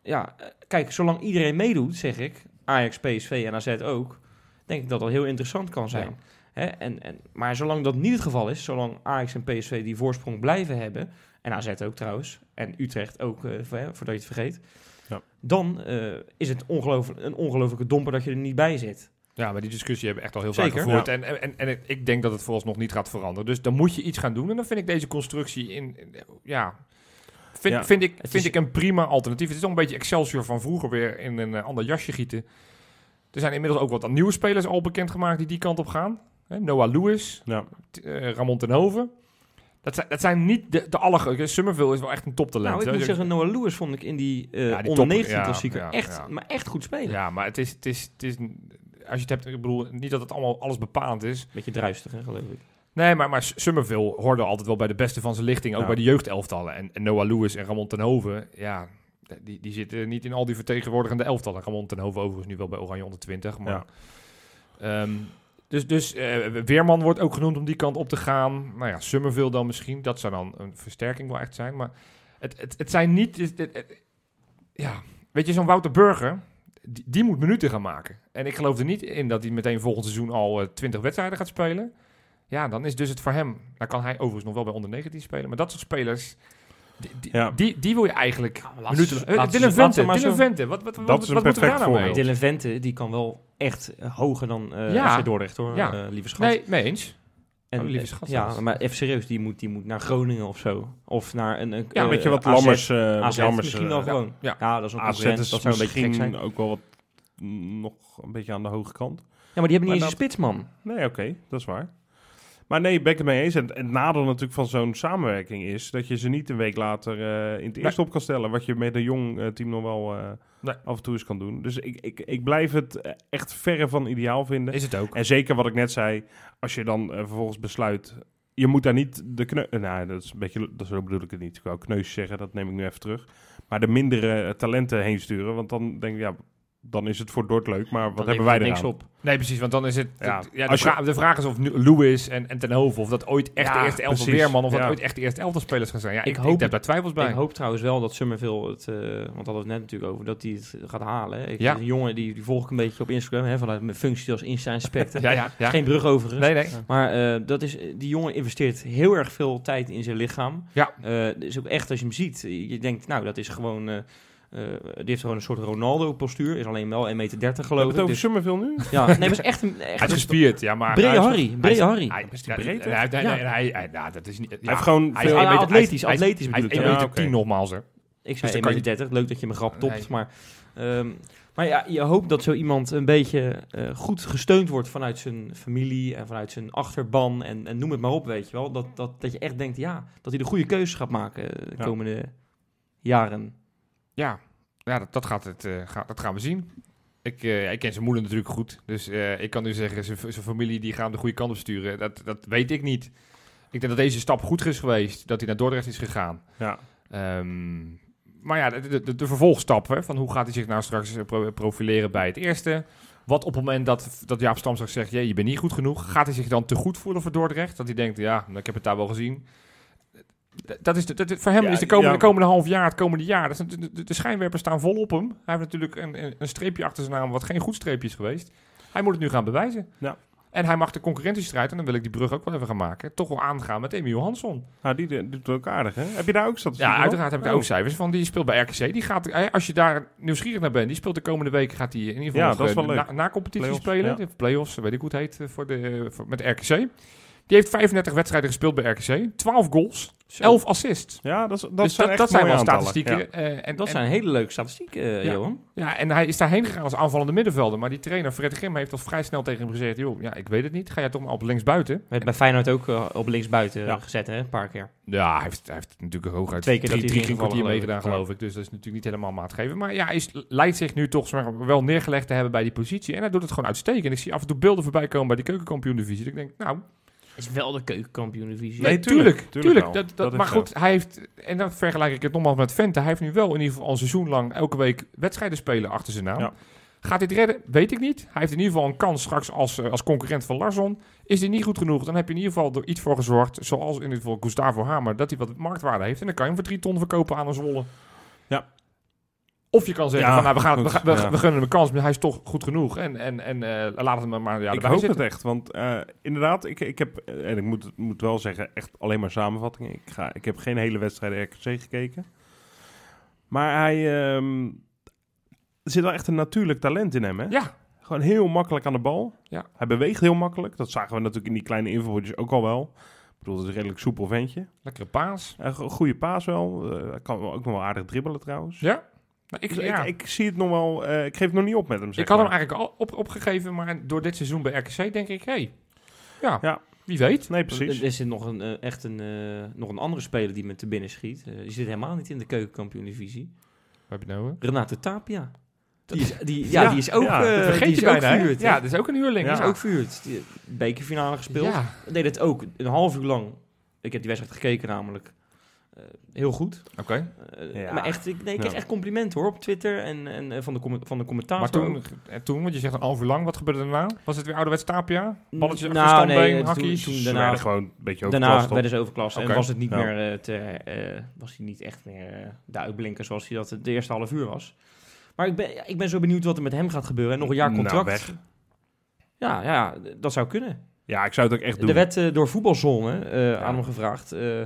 Ja, eh, kijk, zolang iedereen meedoet, zeg ik, Ajax, PSV en AZ ook, denk ik dat dat heel interessant kan zijn. Hè? En, en, maar zolang dat niet het geval is, zolang Ajax en PSV die voorsprong blijven hebben, en AZ ook trouwens, en Utrecht ook, hè, voordat je het vergeet, Ja. dan is het ongelooflijk, een ongelofelijke domper dat je er niet bij zit. Ja, maar die discussie hebben we echt al heel Zeker. vaak gevoerd. En, en, en, en ik denk dat het vooralsnog niet gaat veranderen. Dus dan moet je iets gaan doen. En dan vind ik deze constructie in... in- ja, vind, Ja. vind, ik, vind is- ik een prima alternatief. Het is toch een beetje Excelsior van vroeger weer in een eh, ander jasje gieten. Er zijn inmiddels ook wat nieuwe spelers al bekendgemaakt die die kant op gaan. Hè, Noah Lewis, Ja. eh, Ramon ten Hoven. Dat zijn, dat zijn niet de, de allergrootste. Summerville is wel echt een toptalent. Nou, ik moet zeggen, Noah Lewis vond ik in die, eh Ja, die onder top- 19 ja, klassieker ja, echt, maar echt goed spelen. Ja, maar het is, het is, het is, als je het hebt, ik bedoel, niet dat het allemaal alles bepalend is. Beetje druistig, hè, geloof ik. Nee, maar, maar Summerville hoorde altijd wel bij de beste van zijn lichting, ook Ja. bij de jeugdelftallen. En, en Noah Lewis en Ramon ten Hoven, ja, die, die zitten niet in al die vertegenwoordigende elftallen. Ramon ten Hoven overigens nu wel bij Oranje onder 20, maar... Ja. Ehm, dus dus eh, Weerman wordt ook genoemd om die kant op te gaan. Nou ja, Summerville dan misschien. Dat zou dan een versterking wel echt zijn. Maar het, het, het zijn niet... Het- ja, weet je, zo'n Wouter Burger... Die, die moet minuten gaan maken. En ik geloof er niet in dat hij meteen volgend seizoen al eh, 20 wedstrijden gaat spelen. Ja, dan is dus het voor hem... Dan kan hij overigens nog wel bij onder 19 spelen. Maar dat soort spelers... Die, die, Ja. die, die wil je eigenlijk Ja, minuten... ze- Eh, Dylan ze Vente, maar Dylan zo- Vente. Wat, wat, wat, Dat is een wat moeten we perfect daar nou mee? voorbeeld. Dylan Vente, die kan wel echt eh, hoger dan eh Ja. FC Dordrecht, hoor, Ja. eh, lieve schat. Nee, mee eens. En, Oh, lieve eh, schat ja, maar even serieus, die moet, die moet naar Groningen of zo. Of naar een... een Ja, eh, Weet je wat AZ, Lammers... eh AZ Lammers misschien eh, wel gewoon. ja. Ja, dat is een AZ is Dat zou een beetje gek misschien zijn. ook wel wat nog een beetje aan de hoge kant. Ja, maar die hebben niet Maar eens een spits, man. Nee, oké, dat is waar. Maar nee, ben ik het mee eens. En en het nadeel natuurlijk van zo'n samenwerking is dat je ze niet een week later eh, in het eerste op kan stellen. Wat je met een jong eh, team nog wel eh, Nee. af en toe eens kan doen. Dus ik, ik, ik blijf het echt verre van ideaal vinden. Is het ook. En zeker wat ik net zei, als je dan vervolgens besluit. Je moet daar niet de kneus. Nou, dat is een beetje. Dat zo bedoel ik het niet. Ik wou kneus zeggen, dat neem ik nu even terug. Maar de mindere talenten heen sturen. Want dan denk ik, ja, dan is het voor Dort leuk. Maar wat Dan hebben wij eraan? niks op. Nee, precies, want dan is het... Ja, Ja, de, je- de vraag is of nu Lewis en, en Ten Hoven... of dat ooit echt Ja, de eerste elftal. Weerman... of dat ooit echt de eerste elftal spelers gaan zijn. Ja, Ik ik, hoop- ik heb daar twijfels bij. Ik hoop trouwens wel dat Summerville het, eh, want dat hadden we het net natuurlijk over, dat hij het gaat halen. hè. Ik, Ja. Een jongen die, die volg ik een beetje op Instagram, hè, vanuit mijn functie als Insta-inspector. ja, ja, ja. Geen brug overigens. Nee, nee. Maar eh, dat is, die jongen investeert heel erg veel tijd in zijn lichaam. Ja. Eh, dus ook echt, als je hem ziet, je denkt, nou, dat is gewoon... eh, eh, die heeft gewoon een soort Ronaldo-postuur. Is alleen wel 1,30 meter We hebben geloof het ik. over Dus, Summerville nu? ja, nee, maar is echt een... Hij is gespierd, ja, maar... brede hij is- Harry. hij Brede is- Harry. Hij Is die ja, breed, hij- hij- Ja. hij- hij- hij- nou, dat is niet... Ja, Hij heeft gewoon hij is veel- meter- atletisch, hij is- atletisch Hij is bedoel ik 1 dan. meter Ja, 10 oké. nogmaals, hè. Ik Dus zei dan kan 1,30 je- meter. Leuk dat je mijn grap topt. Nee. Maar, ehm, maar ja, je hoopt dat zo iemand een beetje eh, goed gesteund wordt vanuit zijn familie en vanuit zijn achterban. En, en noem het maar op, weet je wel. Dat, dat, dat je echt denkt, ja, dat hij de goede keuzes gaat maken eh, de Ja. komende jaren. Ja, ja dat, dat, gaat het, eh, gaat, dat gaan we zien. Ik, eh, ik ken zijn moeder natuurlijk goed. Dus eh, ik kan nu zeggen, zijn familie die gaan de goede kant op sturen. Dat, dat weet ik niet. Ik denk dat deze stap goed is geweest. Dat hij naar Dordrecht is gegaan. Ja. Ehm, maar ja, de, de, vervolgstap hè, van hoe gaat hij zich nou straks pro- profileren bij het eerste. Wat op het moment dat, dat Jaap Stam straks zegt, "Jee, je bent niet goed genoeg. Gaat hij zich dan te goed voelen voor Dordrecht? Dat hij denkt, ja, ik heb het daar wel gezien. Dat is de, dat, voor hem Ja, is de komende, ja. komende half jaar, het komende jaar. Dat is, de, de, de schijnwerpers staan vol op hem. Hij heeft natuurlijk een, een, streepje achter zijn naam wat geen goed streepje is geweest. Hij moet het nu gaan bewijzen. Ja. En hij mag de concurrentiestrijd, en dan wil ik die brug ook wel even gaan maken, toch wel aangaan met Emiel Hansson. Nou, die, die doet ook aardig, hè? Heb je daar ook statistieken Ja, uiteraard heb ik daar Oh. ook cijfers van. Die speelt bij RKC. Die gaat, eh, als je daar nieuwsgierig naar bent, die speelt de komende weken, gaat hij in ieder geval Ja, nog, dat is eh, wel leuk. na, na competitie Play-offs, spelen. ja. De play-offs, weet ik hoe het heet, eh, voor de, voor, met RKC. Die heeft 35 wedstrijden gespeeld bij RKC. 12 goals, 11 assists. Ja, dat, is- dat dus zijn dat, echt dat zijn wel aantallen. statistieken. Ja. eh, en, Dat en- zijn hele leuke statistieken, eh, Ja. Johan. Ja, en hij is daarheen gegaan als aanvallende middenvelder. Maar die trainer Fred Grim heeft al vrij snel tegen hem gezegd... joh, ja, ik weet het niet. Ga jij toch maar op linksbuiten? Werd bij Feyenoord ook eh, op linksbuiten Ja. gezet, hè? Een paar keer. Ja, hij heeft, hij heeft natuurlijk hooguit Twee keer drie, dat hij drie, drie kwartier meegedaan, geloof ik. Dus dat is natuurlijk niet helemaal maatgeven. Maar ja, hij is, lijkt zich nu toch zeg maar, wel neergelegd te hebben bij die positie. En hij doet het gewoon uitstekend. Ik zie af en toe beelden voorbij komen bij die keukenkampioen-divisie. Dat Ik denk, nou, Is wel de keukenkampioen-divisie. Nee, nee, tuurlijk, tuurlijk. Dat, dat, maar zo. goed, hij heeft, en dan vergelijk ik het nogmaals met Vente. Hij heeft nu wel in ieder geval al een seizoen lang elke week wedstrijden spelen achter zijn naam. Ja. Gaat hij het redden? Weet ik niet. Hij heeft in ieder geval een kans straks als, eh, als concurrent van Larsson. Is hij niet goed genoeg, dan heb je in ieder geval er iets voor gezorgd, zoals in ieder geval Gustavo Hamer, dat hij wat marktwaarde heeft. En dan kan je hem voor drie ton verkopen aan een Zwolle. Of je kan zeggen, Ja, van, nou, we, gaan, we, goed, gaan- we, ja. we gunnen hem een kans, maar hij is toch goed genoeg. En, en, en eh laat hem maar ja, ik hoop zitten. het echt, want eh, inderdaad, ik, ik heb, eh, en ik moet, moet wel zeggen, echt alleen maar samenvattingen. Ik, ga, ik heb geen hele wedstrijden RKC gekeken. Maar hij, ehm, er zit wel echt een natuurlijk talent in hem, hè? Ja, Gewoon heel makkelijk aan de bal. Ja. Hij beweegt heel makkelijk. Dat zagen we natuurlijk in die kleine invalwoordjes ook al wel. Ik bedoel, het is een redelijk soepel ventje. lekkere paas. Een go- goede paas wel. Hij kan ook nog wel aardig dribbelen trouwens. Ja. Maar ik, Dus ja. ik, ik zie het nog wel. eh, ik geef het nog niet op met hem. Zeg Ik had hem eigenlijk al op, opgegeven, maar door dit seizoen bij RKC denk ik, hé, hey, ja, Ja. Wie weet. Nee, Er precies. er zit nog een, eh, echt een, eh, nog een andere speler die me te binnen schiet. Die zit helemaal niet in de keukenkampioen-divisie. Waar heb je nou? Renato Tapia. Die is, die, ja, Ja, die is ook, ja, eh, vergeet die is je ook bijna. Ja, dat is ook een huurling. Die is ook. Die bekerfinale gespeeld. Ja. Deed het ook een half uur lang. Ik heb die wedstrijd gekeken namelijk. Eh, heel goed. Oké. Eh, Ja. Maar echt, ik, nee, ik kreeg Ja. echt complimenten hoor op Twitter en, en eh, van, de van de commentator. Maar toen, en toen, want je zegt een half uur lang, wat gebeurde daarna? Was het weer ouderwets Tapia? Balletje Nou, achter standbeen, nee, toen- hakkies? toen Ze daarna- werden gewoon een beetje Daarna overklast. werden ze overklast en was het niet Ja. meer eh, te, eh, was hij niet echt meer eh de uitblinker zoals hij dat de eerste half uur was. Maar ik ben, ja, ik ben zo benieuwd wat er met hem gaat gebeuren. En nog een jaar Nou, contract. weg. Ja, ja, dat zou kunnen. Ja, ik zou het ook echt doen. Er werd door voetbalzone eh, Ja. aan hem gevraagd. eh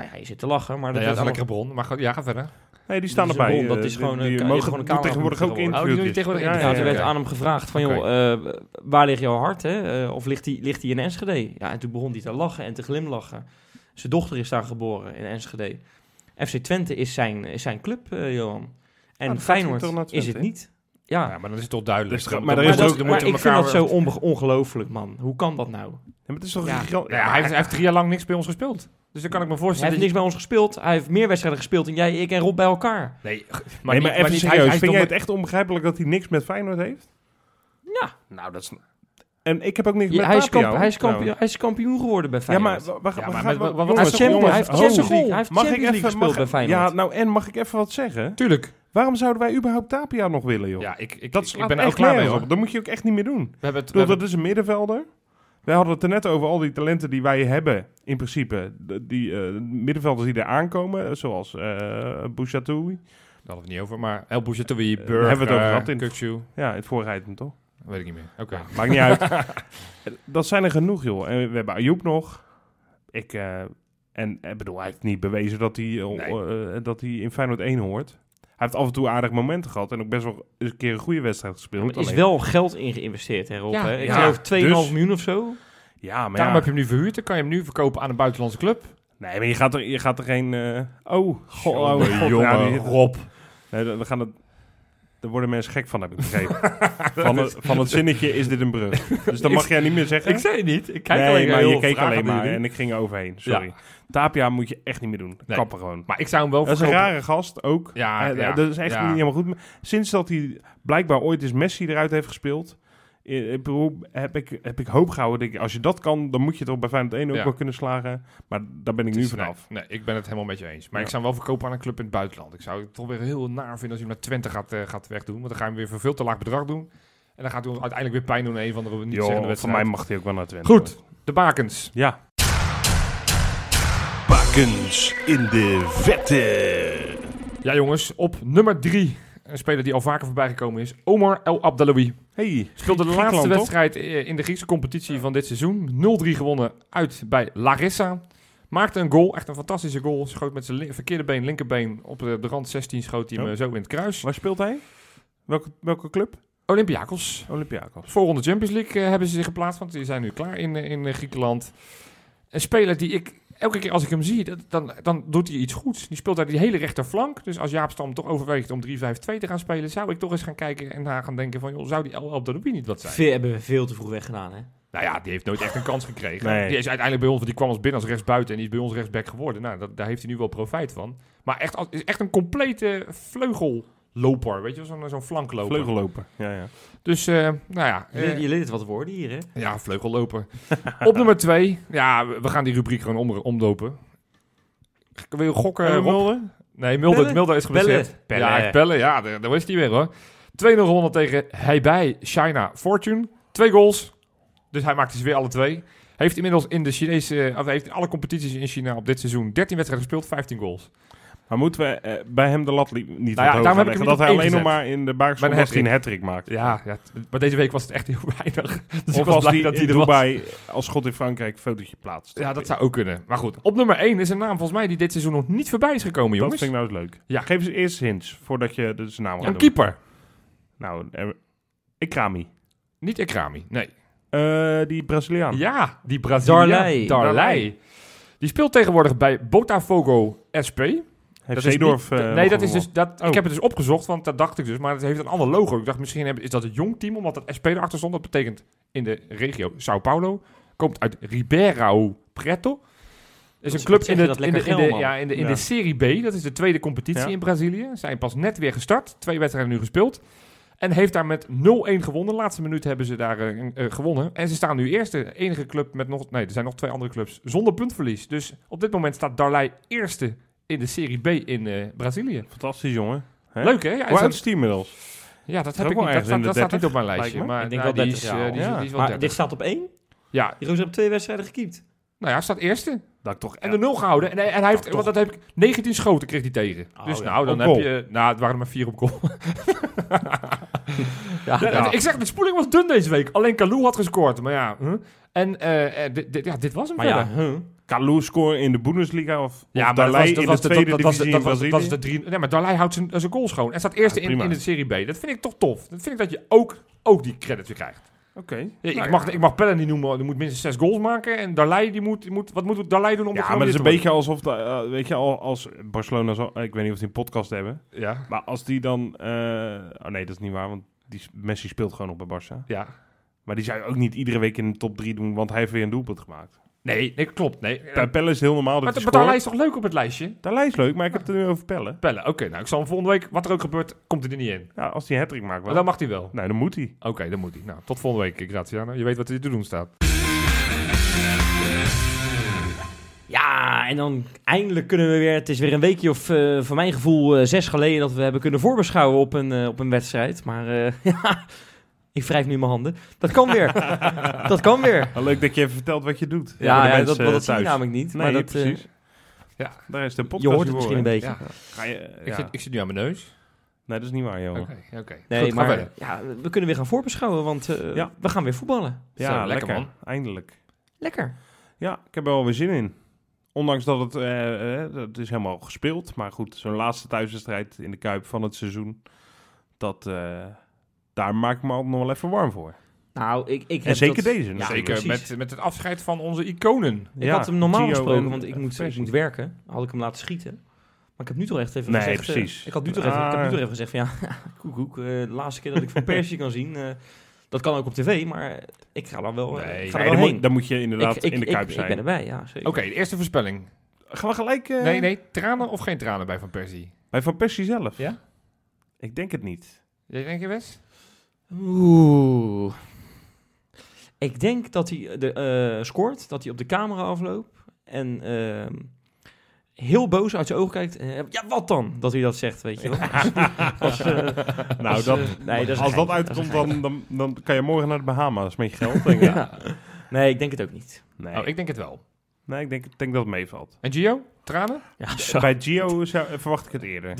nou ja, je zit te lachen, maar Nee, dat ja, is een allemaal- lekkere bron. Maar ja, ga verder. Nee, die staan erbij. bron, dat Eh, is gewoon die- die mogen gewoon een doen tegenwoordig ook cameragroep Oh, die die tegenwoordig Ja, Ja, er werd aan hem gevraagd van, joh, eh, waar ligt jouw hart, hè? Eh, of ligt hij ligt hij in Enschede? Ja, en toen begon hij te lachen en te glimlachen. Zijn dochter is daar geboren, in Enschede. FC Twente is zijn, is zijn club, eh, Johan. En gaat Feyenoord is het niet. Ja, Ja, maar dan is het toch duidelijk. Dus er- maar dan er maar, is dan maar ik vind dat zo ongelooflijk, man. Hoe kan dat nou? Ja, maar het is toch Ja. giga- hij heeft, hij heeft drie jaar lang niks bij ons gespeeld. Dus dan kan ik me Hij voorstellen... heeft niks bij ons gespeeld. Hij heeft meer wedstrijden gespeeld dan jij, ik en Rob bij elkaar. Nee, maar, nee, maar niet- even niet- serieus. hij- hij is Vind jij het echt onbegrijpelijk dat hij niks met Feyenoord heeft? Ja, Nou, dat is... En ik heb ook niks Ja, met hij, is Tapia, kamp- hoor, hij, is kampioen, hij is kampioen geworden bij Ja, Feyenoord. maar... Wacht, Ja, maar wacht, met- wat- wat- jongens, hij heeft Champions, jongens, hij heeft ho. Champions League, hij heeft Mag Champions League even... gespeeld mag- bij Feyenoord. Ja, nou en mag ik even wat zeggen? Tuurlijk. Waarom zouden wij überhaupt Tapia nog willen, joh? Ja, ik, ik, dat ik, ben er ook echt klaar mee, hoor. Dat moet je ook echt niet meer doen. We hebben het... Ik We bedoel, hebben, dat is een middenvelder. Wij hadden het er net over al die talenten die wij hebben, in principe. De- Die eh, middenvelders die er aankomen, zoals eh Bouchatou. daar hadden we het niet over, maar El Bouzatoui, daar Burger, hebben we het over gehad in-. Ja, in het vorige item toch? Weet ik niet meer. Oké. Maakt niet uit. dat zijn er genoeg, joh. En we hebben Ayoub nog. Ik, eh, en ik bedoel, hij heeft niet bewezen dat hij, eh, Nee. eh, dat hij in Feyenoord 1 hoort. Hij heeft af en toe aardig momenten gehad en ook best wel eens een keer een goede wedstrijd gespeeld. Maar er is Alleen- wel geld in geïnvesteerd, hè, Rob? Ja, hè? Ik ja, geloof 2,5 dus- miljoen of zo. Ja, maar Daarom ja. heb je hem nu verhuurd. Dan kan je hem nu verkopen aan een buitenlandse club. Nee, maar je gaat er, je gaat er geen... eh, oh, god, oh, Jongen, god, jongen, ja, die- Rob. Nee, dan gaan het... Daar worden mensen gek van, heb ik begrepen. van, het, van het zinnetje is dit een brug. Dus dan mag jij niet meer zeggen. Ik zei het niet. Ik kijk nee, alleen maar je keek alleen maar en ik ging er overheen. Sorry. Tapia moet je echt niet meer doen. Nee. Kappen gewoon. Maar ik zou hem wel Dat is een rare gast ook. Ja, Eh, ja, dat is echt niet helemaal goed. Sinds dat hij blijkbaar ooit eens Messi eruit heeft gespeeld... eh, Ik bedoel, heb ik, heb ik hoop gehouden. Denk ik, als je dat kan, dan moet je toch bij Feyenoord 1 ook Ja. wel kunnen slagen. Maar daar ben ik nu vanaf. Nee, nee, ik ben het helemaal met je eens. Maar Ja. ik zou hem wel verkopen aan een club in het buitenland. Ik zou het toch weer heel naar vinden als hij hem naar Twente gaat, eh, gaat wegdoen. Want dan ga je hem weer voor veel te laag bedrag doen. En dan gaat hij ons uiteindelijk weer pijn doen in een van de niet zeggende Joh, voor mij mag hij ook wel naar Twente. Goed, de bakens. Ja. Bakens in de vette. Ja jongens, op nummer drie. Een speler die al vaker voorbij gekomen is. Omar El Abdelawi. Hey, Speelde de laatste wedstrijd eh, in de Griekse competitie van dit seizoen. 0-3 gewonnen uit bij Larissa. Maakte een goal, echt een fantastische goal. Schoot met zijn verkeerde been, linkerbeen op de, de rand 16. Schoot hij hem Oh. eh, zo in het kruis. Waar speelt hij? Welke, welke club? Olympiakos. Olympiakos. Voorronde Champions League eh, hebben ze zich geplaatst, want die zijn nu klaar in, in Griekenland. Een speler die ik, elke keer als ik hem zie, dat, dan, dan doet hij iets goeds. Die speelt daar die hele rechterflank. Dus als Jaap Stam toch overweegt om 3-5-2 te gaan spelen, zou ik toch eens gaan kijken en naar gaan denken van, joh, zou die El Abdeloubi niet wat zijn? Veel, hebben we veel te vroeg weggedaan, hè? Nou ja, die heeft nooit echt een kans gekregen. Nee. Die is uiteindelijk bij ons, die kwam als binnen als rechtsbuiten en die is bij ons rechtsback geworden. Nou, dat, daar heeft hij nu wel profijt van. Maar echt, is echt een complete vleugelloper, weet je, wel, zo'n zo'n flankloper. Vleugelloper. Ja, ja. Dus, eh, nou ja. Je, eh, je leert wat woorden hier, hè? Ja, vleugelloper. Op nummer twee. Ja, we gaan die rubriek gewoon om, omdopen. Wil je gokken, Eh, Rob? Mulder? Nee, Mulder? Mulder is geblesseerd. Bellen. Ja, bellen. Ja, daar, daar is hij weer hoor. 2-0 gewonnen tegen Heibei China Fortune. Twee goals. Dus hij maakte ze weer alle twee. Heeft inmiddels in de Chinese, of heeft in alle competities in China op dit seizoen 13 wedstrijden gespeeld, 15 goals. Maar moeten we eh, bij hem de lat li- niet Nou ja, wat hoger daarom heb ik leggen? hem Dat hij niet alleen nog maar in de baak Bij een maakt. Ja, ja, t- maar deze week was het echt heel weinig. Dus ik Of was als blij hij dat hij er was. Dubai als schot in Frankrijk een fotootje plaatst. Ja, dat zou ook kunnen. Maar goed, op nummer 1 is een naam volgens mij die dit seizoen nog niet voorbij is gekomen, Dat jongens. vind ik nou eens leuk. Ja. Geef eens eerst hints, voordat je de zijn naam gaat Een doen. keeper. Nou, er, Ikrami. Niet Ekrami, nee. Eh, die Braziliaan. Ja, die Braziliaan. Darley. Darley. Die speelt tegenwoordig bij Botafogo SP. Heeft is Zeedorf... niet- eh, nee, dat is dus, dat, Oh. ik heb het dus opgezocht, want dat dacht ik dus. Maar het heeft een ander logo. Ik dacht misschien hebben- is dat het jong team, omdat het SP erachter stond. Dat betekent in de regio Sao Paulo. komt uit Ribeirão Preto. is een club in de, dat in de, in ja, in de, in Ja. de Serie B. Dat is de tweede competitie Ja. in Brazilië. Zijn pas net weer gestart. Twee wedstrijden nu gespeeld. En heeft daar met 0-1 gewonnen. De laatste minuut hebben ze daar eh, eh, gewonnen. En ze staan nu eerste. Enige club met nog... Nee, er zijn nog twee andere clubs zonder puntverlies. Dus op dit moment staat Darlei eerste in de Serie B in eh, Brazilië. Fantastisch, jongen. Hè? Leuk, hè? Ja, Hoe oud is die inmiddels? ja, dat heb ik niet. Dat, ergens staat, in de dat staat 30, niet op mijn lijstje. Maar Ik denk nou, wel die 30 is, jaar eh, die is, al. die is wel Maar 30. dit staat op één. Ja, gozer heeft twee wedstrijden gekiept. nou ja, staat eerste. Dat ik toch En de nul gehouden. En, en hij heeft, Toch. want dat heb ik, 19 schoten kreeg hij tegen. Oh, dus ja. nou, dan Op heb goal. je... Nou, het waren er maar vier op goal. Ja, Ja, Ja. Ik zeg, de spoeling was dun deze week. Alleen Kalou had gescoord. Maar ja, huh? en dit, dit- ja, dit was hem Maar verder. ja, huh? Kalou scoren in de Bundesliga of, Ja, of dat in was de de, tweede divisie dat was, dat de drie... Nee, maar Darlei houdt zijn, zijn goal schoon. En staat eerste Ja, in, in de Serie B. Dat vind ik toch tof. Dat vind ik dat je ook, ook die credit weer krijgt. Oké. Ja, Nou ik, mag, ja. ik mag Pellen niet noemen. Die moet minstens zes goals maken. En Darlei, die moet, die moet... Wat moet Darlei doen om Ja, de maar het is een te beetje alsof, de, eh, weet je, al als Barcelona, zo, ik weet niet of die een podcast hebben? Ja, maar als die dan, eh, oh nee, dat is niet waar, want die, Messi speelt gewoon nog bij Barça. ja. Maar die zou je ook niet iedere week in de top 3 doen, want hij heeft weer een doelpunt gemaakt. Nee, nee, klopt. Nee. Pelle is heel normaal dat Maar, scoort. is toch leuk op het lijstje? Darlei is leuk, maar ik heb het er nu over Pelle. Pellen, oké. nou, ik zal hem volgende week, wat er ook gebeurt, komt hij er niet in. Ja, als hij een hat maakt Maar wel. dan mag hij wel. Nou, dan moet hij. Oké, dan moet hij. Nou, tot volgende week, Graziano. Je weet wat er te doen staat. Ja, en dan eindelijk kunnen we weer... Het is weer een weekje of, eh voor mijn gevoel, eh, zes geleden... dat we hebben kunnen voorbeschouwen op een, eh, op een wedstrijd. Maar eh, ja, ik wrijf nu mijn handen. Dat kan weer. dat kan weer. Wel leuk dat je even vertelt wat je doet. Ja, ja, dat, dat, zie je thuis. namelijk niet. Nee, maar dat, eh, precies. Ja. Daar is de podcast je hoort het misschien een beetje. Ja. Ga je, Ik, zit, ik zit nu aan mijn neus. Nee, dat is niet waar, joh. Oké, oké. Nee, Goed, maar ja, we kunnen weer gaan voorbeschouwen, want eh, Ja. we gaan weer voetballen. Ja, Zo, lekker, man. Eindelijk. Lekker. Ja, ik heb er wel weer zin in. Ondanks dat het, eh, eh, het is helemaal gespeeld. Maar goed, zo'n laatste thuiswedstrijd in de Kuip van het seizoen. Dat, eh, daar maak ik me altijd nog wel even warm voor. Nou, ik, ik En heb zeker dat- deze. Ja. Zeker precies. met, met het afscheid van onze iconen. Ik Ja, had hem normaal Gio gesproken, en want ik moet, ik moet werken. Had ik hem laten schieten. Maar ik heb nu toch echt even Nee, gezegd... eh, precies. ik, had nu toch even, ik heb nu Ah. toch even gezegd van ja, koek, koek, eh, de laatste keer dat ik Van Persie kan zien... eh, dat kan ook op tv, maar ik ga dan wel, Nee, ik ga Nee, er dan, wel moet, heen. dan moet je inderdaad ik, ik, in de ik- Kuip ik, zijn. ben erbij, ja, zeker. Oké, de eerste voorspelling. Gaan we gelijk eh, Nee, nee, tranen of geen tranen bij Van Persie? bij Van Persie zelf? Ja? Ik denk het niet. Jij denk je Wes? Oeh. Ik denk dat hij de, eh, scoort, dat hij op de camera afloopt en ehm, heel boos uit zijn ogen kijkt. eh, ja, wat dan? Dat hij dat zegt, weet je wel. Als, eh, Nou, dat, nee, dat als dat uitkomt, dan, dan, dan kan je morgen naar de Bahama's met je geld. Denk ik. Ja. Nee, ik denk het ook niet. Nee, Oh, ik denk het wel. nee ik denk, denk dat het meevalt. En Gio? Tranen? Ja, zo. Bij Gio zou- verwacht ik het eerder.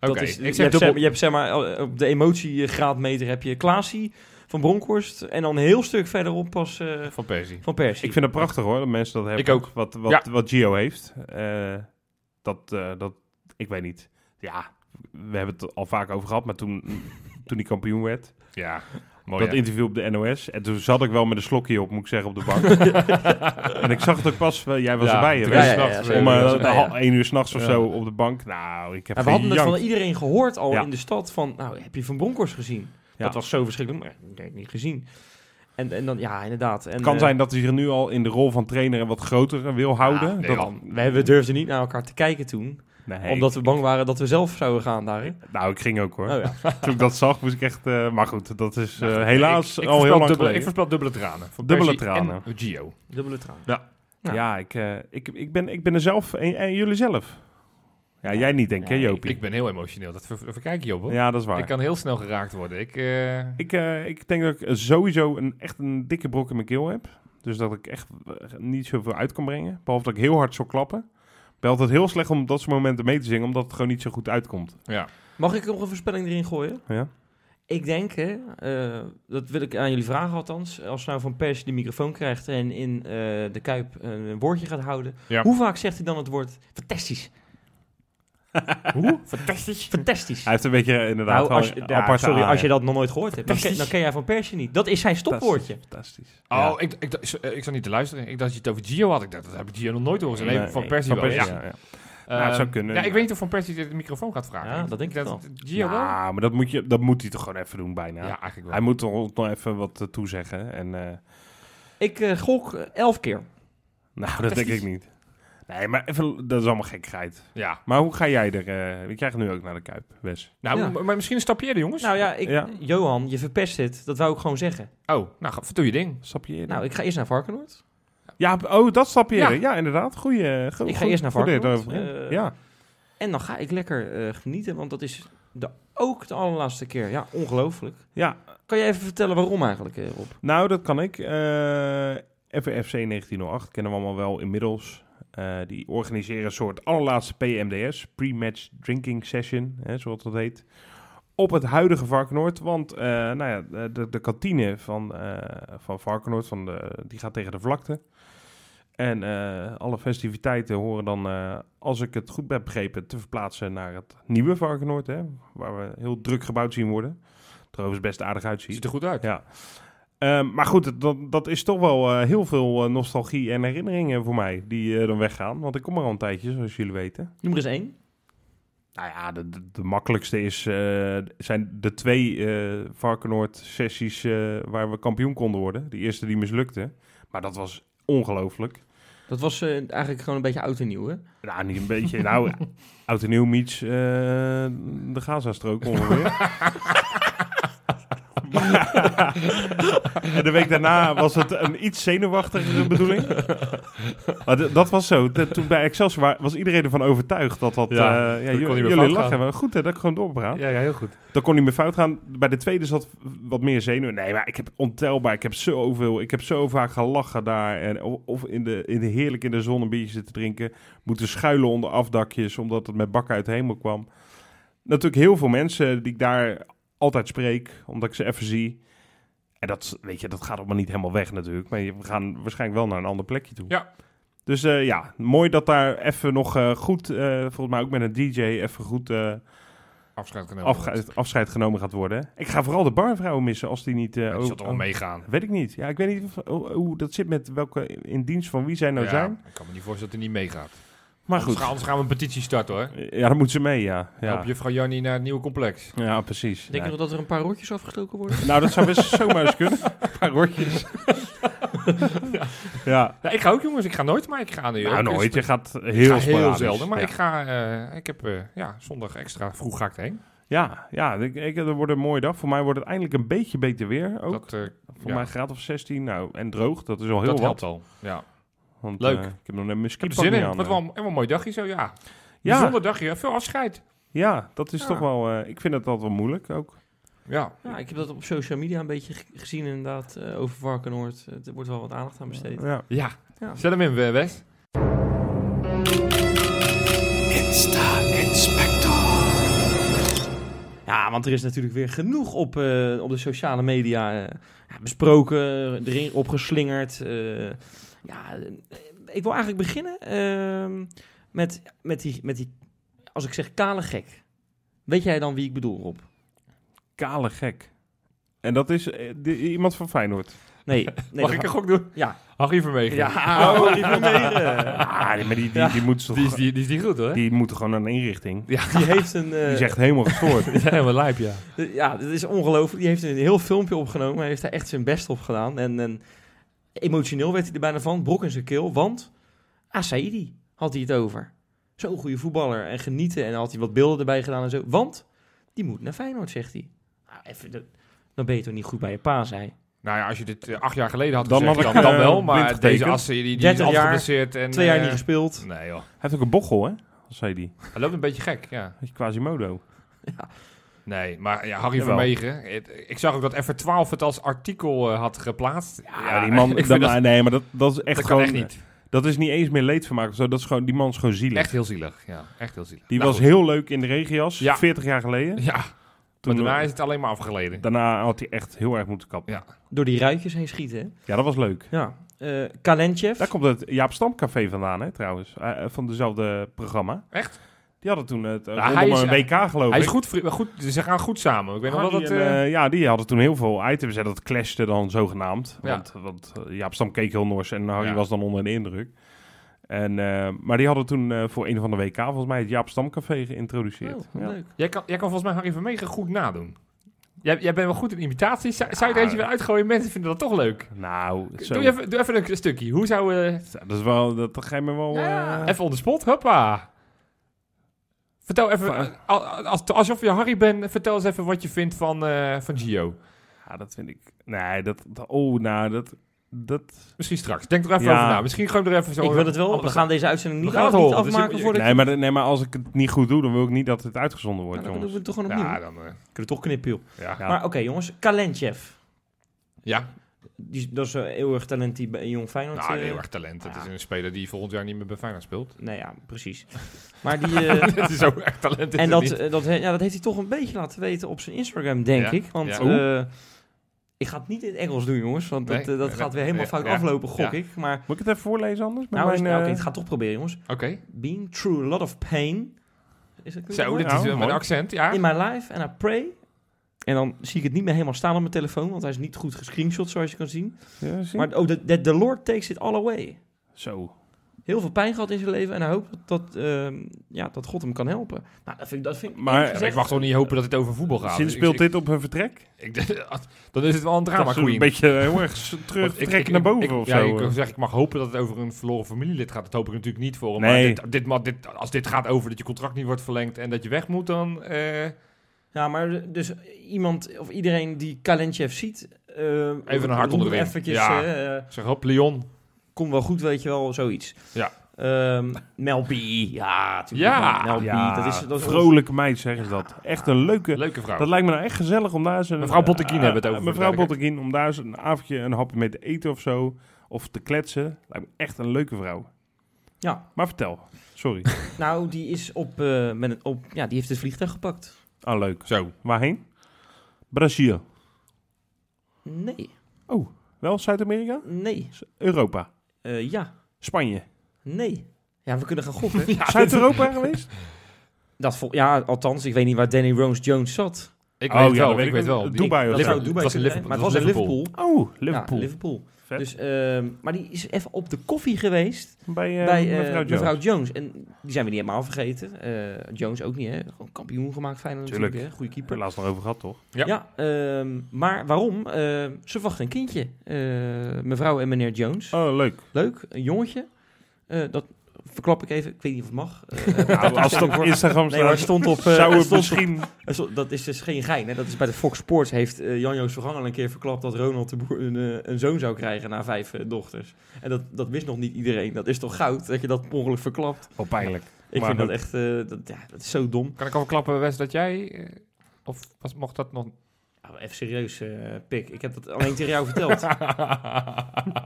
Dat Oké, is, ik je, zeg hebt, zeg, dubbel. je hebt zeg maar eh, op de emotiegraadmeter heb je Klaasie van Bronkhorst en dan een heel stuk verderop pas eh, Van Persie. van Persie. Ik vind het prachtig hoor, dat mensen dat hebben. Ik ook. Wat, wat, Ja. wat Gio heeft. Eh, dat, eh, dat, ik weet niet. Ja, we hebben het al vaak over gehad, maar toen, toen hij kampioen werd. Ja, mooi dat interview op de NOS. En toen zat ik wel met een slokje op, moet ik zeggen, op de bank. en ik zag het ook pas, eh, jij was Ja, erbij. ja, eh. Om uh, ja. één uur s'nachts of zo op de bank. Nou, ik heb En we hadden het van iedereen gehoord al in de stad van, nou, heb je Van Bronckhorst gezien? Dat was zo verschrikkelijk, maar dat heb ik niet gezien. En, en dan, ja, inderdaad. En, Het kan eh, zijn dat hij zich nu al in de rol van trainer wat groter wil houden. nee, dat, man. We hebben- durfden niet naar elkaar te kijken toen, nee, omdat we bang waren dat we zelf zouden gaan daar. hè? Nou, ik ging ook hoor. Oh, ja. Toen ik dat zag, moest ik echt... eh, maar goed, dat is Nou, eh, helaas ik, ik al heel lang dubbele, geleden. Ik voorspel dubbele tranen. Van Dubbele Persie tranen. En Gio. Dubbele traan. Ja, Ja. ik, eh, ik, ik, ben, ik ben er zelf... En, en jullie zelf? Ja, jij niet denk ik, hè, Jopie? Ik ben heel emotioneel. Dat ver, verkijk je op hoor. ja, dat is waar. Ik kan heel snel geraakt worden. Ik, eh, Ik, eh, ik denk dat ik sowieso een, echt een dikke brok in mijn keel heb. Dus dat ik echt niet zoveel uit kan brengen. Behalve dat ik heel hard zou klappen. Ik ben altijd heel slecht om op dat soort momenten mee te zingen, omdat het gewoon niet zo goed uitkomt. ja. Mag ik nog een voorspelling erin gooien? Ja? Ik denk, hè, eh, dat wil ik aan jullie vragen althans. Als nou Van Persie de microfoon krijgt en in eh, de Kuip een woordje gaat houden. Ja. Hoe vaak zegt hij dan het woord fantastisch? Hoe? Fantastisch. Fantastisch. Hij heeft een beetje inderdaad Nou, als, een ja, aparte sorry, als je dat nog nooit gehoord hebt, dan ken, dan ken jij Van Persie niet. Dat is zijn stopwoordje. Fantastisch. Oh, Ja. ik, ik, ik, ik zat niet te luisteren. Ik dacht dat je het over Gio had. Ik dacht, dat heb ik Gio nog nooit horen. Nee, Nee, van Persie Van wel. Persie, ja. ja, ja. Ehm, het zou kunnen. Ja, ik weet niet of Van Persie de microfoon gaat vragen. Ja, dat denk ik wel. Gio wel? Ja, maar dat moet, je, dat moet hij toch gewoon even doen bijna. Ja, eigenlijk wel. Hij moet toch nog even wat eh, toezeggen. En eh, Ik eh, gok elf keer. Nou, dat denk ik niet. Nee, maar even, dat is allemaal gekkigheid. Ja. Maar hoe ga jij er... eh we krijgen nu ook naar de Kuip, Wes. Nou, Ja. maar misschien een stapje eerder, jongens. Nou ja, ik, Ja. Johan, je verpest het. Dat wou ik gewoon zeggen. oh, nou, ga- doe je ding. Stap je eerder? Nou, ik ga eerst naar Varkenoord. Ja, oh, dat stap je Ja. eerder. Ja, inderdaad. Goeie, eh, go- Ik ga eerst naar Varkenoord. Eh, ja. En dan ga ik lekker eh, genieten, want dat is de, ook de allerlaatste keer. Ja, ongelooflijk. ja, Kan je even vertellen waarom eigenlijk, eh, Rob? nou, dat kan ik. Eh FVFC 1908 kennen we allemaal wel inmiddels. Eh, die organiseren een soort allerlaatste PMDS, Pre-Match Drinking Session, hè, zoals dat heet. Op het huidige Varkenoord. Want eh, nou ja, de, de kantine van, eh, van Varkenoord, van de, die gaat tegen de vlakte. En alle festiviteiten horen dan, als ik het goed heb begrepen, te verplaatsen naar het nieuwe Varkenoord. Hè, waar we heel druk gebouwd zien worden. Trouwens best aardig uitziet. Ziet er goed uit. Ja. Ehm, maar goed, dat, dat is toch wel eh, heel veel eh, nostalgie en herinneringen voor mij die eh, dan weggaan. Want ik kom er al een tijdje, zoals jullie weten. Noem er eens één. Nou ja, de, de, de makkelijkste is, zijn de twee eh Varkenoord-sessies waar we kampioen konden worden. De eerste die mislukte. Maar dat was ongelooflijk. Dat was eigenlijk gewoon een beetje oud en nieuw, hè? Nou, niet een beetje. nou, oud en nieuw meets de Gaza-strook ongeveer. en de week daarna was het een iets zenuwachtigere bedoeling. Maar dat was zo. De- toen bij Excelsior wa- was iedereen ervan overtuigd dat dat... Ja, eh, ja, dat kon jullie niet lachen. Maar goed hè, dat ik gewoon doorpraat. Ja, ja, heel goed. Dan kon niet meer fout gaan. Bij de tweede zat wat meer zenuw. Nee, maar ik heb ontelbaar. Ik heb zoveel. Ik heb zo vaak gelachen daar. En, of- of in de, in de heerlijk in de zon een biertje zitten drinken. Moeten schuilen onder afdakjes. Omdat het met bakken uit de hemel kwam. Natuurlijk heel veel mensen die ik daar altijd spreek. Omdat ik ze even zie. En dat, weet je, dat gaat allemaal niet helemaal weg natuurlijk. Maar we gaan waarschijnlijk wel naar een ander plekje toe. Ja. Dus eh, ja, mooi dat daar even nog eh, goed, eh, volgens mij ook met een DJ, even goed Afscheid genomen. afscheid, afscheid genomen gaat worden. Ik ga vooral de barvrouwen missen als die niet... Ja, die ook- zal toch meegaan. Weet ik niet. Ja, ik weet niet of- hoe, hoe dat zit met welke in dienst van wie zij nou Ja, zijn. Ik kan me niet voorstellen dat hij niet meegaat. Maar Anders goed. gaan, anders gaan we een petitie starten hoor. Ja, dan moeten ze mee, ja. Ja, Help juffrouw Jannie naar het nieuwe complex. ja precies. Denk je Ja. nog dat er een paar rotjes afgestoken worden? Nou, dat zou best zomaar eens kunnen. Een paar rotjes. ja. Ja, ik ga ook jongens. Ik ga nooit, maar ik ga nu Nou, ook. nooit. Je gaat Ik heel ga heel zelden, maar ja. ik ga, eh, ik heb, eh, ja, zondag extra vroeg ga ik erheen. Ja, ja ik, ik, er wordt een mooie dag. Voor mij wordt het eindelijk een beetje beter weer ook. Dat, eh, Voor ja. mij graad of 16. Nou, en droog. Dat is al heel dat wat. helpt al. Ja. Want, Leuk. eh, ik heb nog net mijn er zin niet in. aan. Wat eh. wel een, wel een mooi dagje zo, ja. ja, Bijzonder dagje, veel afscheid. ja, dat is Ja. toch wel... eh, ik vind het altijd wel moeilijk ook. Ja. Ja, ik heb dat op social media een beetje ge- gezien inderdaad, eh, over Varkenoord. Er wordt wel wat aandacht aan besteed. Ja. Ja. Ja. Zet hem in, eh, Wes. Ja, want er is natuurlijk weer genoeg op, eh, op de sociale media eh, ja, besproken, erin opgeslingerd. Ja, eh, ik wil eigenlijk beginnen ehm, met, met, die, met die, als ik zeg kale gek. Weet jij dan wie ik bedoel, Rob? Kale gek. En dat is eh, die- iemand van Feyenoord. Nee. nee Mag ik een gok doen? Ja. Harry Vermegen. Ja, oh. Ah, die- maar die, die, Ja. die, moet toch, Die is, die, die is niet goed hoor. die moeten gewoon naar een inrichting. Die heeft een... eh, Die is echt helemaal gestoord. Die zijn helemaal lijp, ja. Ja, dat is ongelooflijk. Die heeft een heel filmpje opgenomen. Hij heeft daar echt zijn best op gedaan. En, en emotioneel werd hij er bijna van. Brok in zijn keel. Want Asaidi had hij het over. Zo'n goede voetballer. En genieten. En dan had hij wat beelden erbij gedaan en zo. Want die moet naar Feyenoord, zegt hij. Nou, even, de- dan ben je toch niet goed bij je pa, zei. Nou ja, als je dit eh, acht jaar geleden had Dan gezegd, had dan, ik, dan eh, wel. Maar blind deze assen, die, die is 30 altijd geblesseerd. En, Twee jaar eh, niet gespeeld. Nee joh. Hij heeft ook een bochel, hè? Zei die. Hij loopt een beetje gek, ja. Beetje Quasimodo. Nee, maar ja, Harry Jawel. Vermegen. ik zag ook dat F12 het als artikel eh, had geplaatst. Ja, die man... ik dat- vind dat, nee, maar dat, dat is echt dat gewoon... kan echt niet. Dat is niet eens meer leedvermaak of zo. Dat is gewoon, die man is gewoon zielig. Echt heel zielig. Ja, echt heel zielig. Die Nou, was goed. heel leuk in de regenjas, Ja. 40 jaar geleden. Ja, Toen, maar daarna eh, is het alleen maar afgeleden. daarna had hij echt heel erg moeten kappen. Ja. Door die ruitjes heen schieten, hè? Ja, dat was leuk. Ja. Eh Kalentjev. Daar komt het Jaap Stamcafé vandaan, hè, trouwens. Eh, van dezelfde programma. Echt? Die hadden toen het uh, Nou, hij rondom is- een WK, geloof Hij is ik. goed, goed, ze gaan goed samen. Ik weet nog wel Hardy dat... en, eh, eh, ja, die hadden toen heel veel items en dat clashte dan zogenaamd. Ja. Want, want eh, Jaap Stam keek heel nors en Harry Ja. was dan onder de indruk. En, eh, maar die hadden toen eh, voor een of andere WK volgens mij het Jaap Stamcafé geïntroduceerd. Oh, ja. leuk. jij, kan, jij kan volgens mij Harry Vermegen goed nadoen. Jij, jij bent wel goed in imitaties. Zou, zou je er eentje weer uitgooien? Mensen vinden dat toch leuk. Nou, zo. Doe even, doe even een stukje. Hoe zou... eh Dat is wel, dat ga je me wel... ja, eh, even on the spot. Hoppa. Vertel even, eh, al- als, alsof je Harry bent, vertel eens even wat je vindt van, eh, van Gio. Ja, dat vind ik... Nee, dat... dat- oh, nou, dat... dat Misschien straks. Denk er even Ja. over na. Misschien gewoon er even zo... ik wil het wel. op- We gaan deze uitzending niet, We gaan af, het niet horen, dus afmaken je- voordat nee, maar, de- nee, maar als ik het niet goed doe, dan wil ik niet dat het uitgezonden wordt, Nou, dan doen we het toch gewoon opnieuw. Ja, dan... eh, Kunnen we toch knippen, joh. ja. Ja. Maar oké, jongens. Kalentjev. ja. Die, dat is een eeuwig talent die bij Jong Feyenoord... Nou, eh, heel erg talent. Het ja. is een speler die volgend jaar niet meer bij Feyenoord speelt. Nee, ja, precies. Maar die... eh, Het is zo erg talent. en het dat, eh, dat, ja, dat heeft hij toch een beetje laten weten op zijn Instagram, denk Ja, ik. Want ja. eh, ik ga het niet in het Engels doen, jongens. Want dat, Nee, eh, dat nee, gaat weer helemaal ja, fout ja. aflopen, gok Ja. ik. Maar Moet ik het even voorlezen anders? Met nou, mijn, nou, eh, het gaat toch proberen, jongens. Oké. Been through a lot of pain. Is dat, je Zo, dat dit is Nou, wel met mooi. accent, ja. In my life and I pray. En dan zie ik het niet meer helemaal staan op mijn telefoon, want hij is niet goed gescreenshot, zoals je kan zien. ja, zie? Maar oh, the Lord takes it all away. Zo. Heel veel pijn gehad in zijn leven en hij hoopt dat, dat, ehm, ja, dat God hem kan helpen. Nou, dat vind ik, dat vind ik Maar- gezegd- ik mag toch niet hopen dat het over voetbal gaat. Sinds speelt ik- dit op hun vertrek? ik- dan is het wel een drama queen. een beetje heel erg terug trekken ik- naar boven ik, of ja, zo. ik, eh. zeggen, ik mag hopen dat het over een verloren familielid gaat. Dat hoop ik natuurlijk niet voor hem. Nee. Maar dit, dit, als dit gaat over dat je contract niet wordt verlengd en dat je weg moet, dan... eh, Ja, maar dus iemand of iedereen die Kalentjev ziet... eh, een hart onder de riem. Eventjes, Ja. eh, zeg op, Leon. kom wel goed, weet je wel, zoiets. Ja. Ehm, Mel B, ja, natuurlijk. Ja. Mel B, ja, dat is, dat is vrolijke meid zeggen ze dat. Echt een leuke... Leuke vrouw. Dat lijkt me nou echt gezellig om daar eens een... Mevrouw Botteguin eh, hebben het over, Mevrouw Botteguin, om daar eens een avondje een hapje mee te eten of zo. Of te kletsen. Lijkt me echt een leuke vrouw. Ja, Maar vertel. Sorry. nou, die is op, eh, met een, op, ja, die heeft het vliegtuig gepakt. Ah, leuk. Zo. Waarheen? Brazil. Nee, Wel Zuid-Amerika? nee, Europa. Eh, ja, Spanje. nee. Ja, we kunnen gaan gokken. Zuid-Europa geweest? dat vol, ja, althans, ik weet niet waar Danny Rose-Jones zat. Ik Oh, weet het ja, wel. ik weet wel. Dubai of Dat zo. zou Dubai Het was in kunnen, Liverpool. maar het was in Liverpool. Oh, Liverpool. Ja, Liverpool. Vet. Dus, ehm, maar die is even op de koffie geweest bij, eh, bij eh, mevrouw mevrouw, Jones. Jones. En die zijn we niet helemaal vergeten. Eh, Jones ook niet, hè? Gewoon kampioen gemaakt, fijn Tuurlijk. natuurlijk, hè? Goede keeper. laatst nog over gehad, toch? Ja. Ja, ehm, maar waarom? Eh, ze wachten een kindje. Eh, mevrouw en meneer Jones. Oh, leuk. Leuk, een jongetje. Eh, dat verklap ik even. Ik weet niet of het mag. Eh, Nou, als het op Instagram Nee, maar stond op... eh, zou het op- misschien... Dat is dus geen gein. Hè? Dat is bij de Fox Sports heeft eh, Jan-Joos Verganger al een keer verklapt dat Ronald de Boer een, een zoon zou krijgen na vijf dochters. En dat, dat wist nog niet iedereen. Dat is toch goud dat je dat ongeluk verklapt. Wel pijnlijk. Ik Maar vind dat echt, eh, dat, ja, dat is zo dom. Kan ik al klappen, Wes, dat jij... of was, mocht dat nog... Nou, even serieus, eh, Pik. Ik heb dat alleen tegen jou verteld.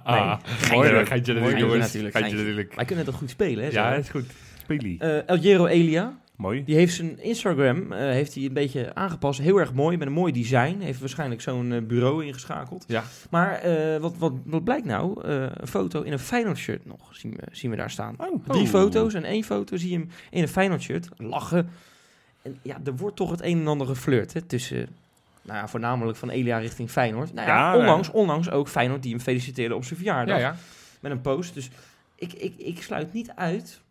nee. Mooi, Mooi, natuurlijk, jongens. natuurlijk, natuurlijk. Wij kunnen dat goed spelen, hè? Ja, is goed. Spelie. Eh, El Jero Elia, Mooi. die heeft zijn Instagram eh, heeft hij een beetje aangepast. Heel erg mooi, met een mooi design. Heeft waarschijnlijk zo'n eh, bureau ingeschakeld. Ja. Maar eh, wat, wat, wat blijkt nou? Eh, een foto in een Feyenoord shirt nog, zien we, zien we daar staan. Oh. Drie Oh. foto's en één foto zie je hem in een Feyenoord shirt lachen. En ja, er wordt toch het een en ander geflirt hè, tussen, nou ja, voornamelijk van Elia richting Feyenoord. Nou ja, Ja, onlangs, onlangs ook Feyenoord die hem feliciteerde op zijn verjaardag Ja, ja. met een post. Dus ik, ik, ik sluit niet uit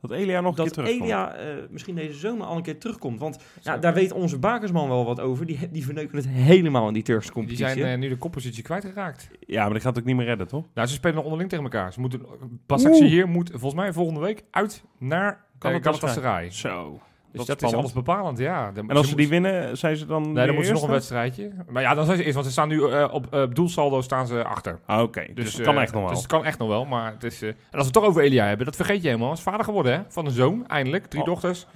Dat Elia nog een dat keer terugkomt. Elia eh, misschien deze zomer al een keer terugkomt. Want ja, daar weet onze bakersman wel wat over. Die, die verneuken het helemaal in die Turkse Die competitie. zijn hè. eh, nu de koppositie kwijtgeraakt. Ja, maar die gaat het ook niet meer redden, toch? Nou, ze spelen nog onderling tegen elkaar. Ze moeten... Basak hier moet volgens mij volgende week uit naar Galatasaray. Galatasaray. Zo. Dus dat dat, is alles bepalend, ja. Dan- En als ze die winnen, zijn ze dan Nee, dan moeten ze nog een wedstrijdje. Maar ja, dan zijn ze eerst, want ze staan nu eh, op eh, doelsaldo staan ze achter. Ah, Oké, dus, het eh, kan echt nog wel. Dus het kan echt nog wel, maar het is... eh, en als we het toch over Elia hebben, dat vergeet je helemaal. Hij is vader geworden, hè? Van een zoon, eindelijk. Drie Oh. dochters.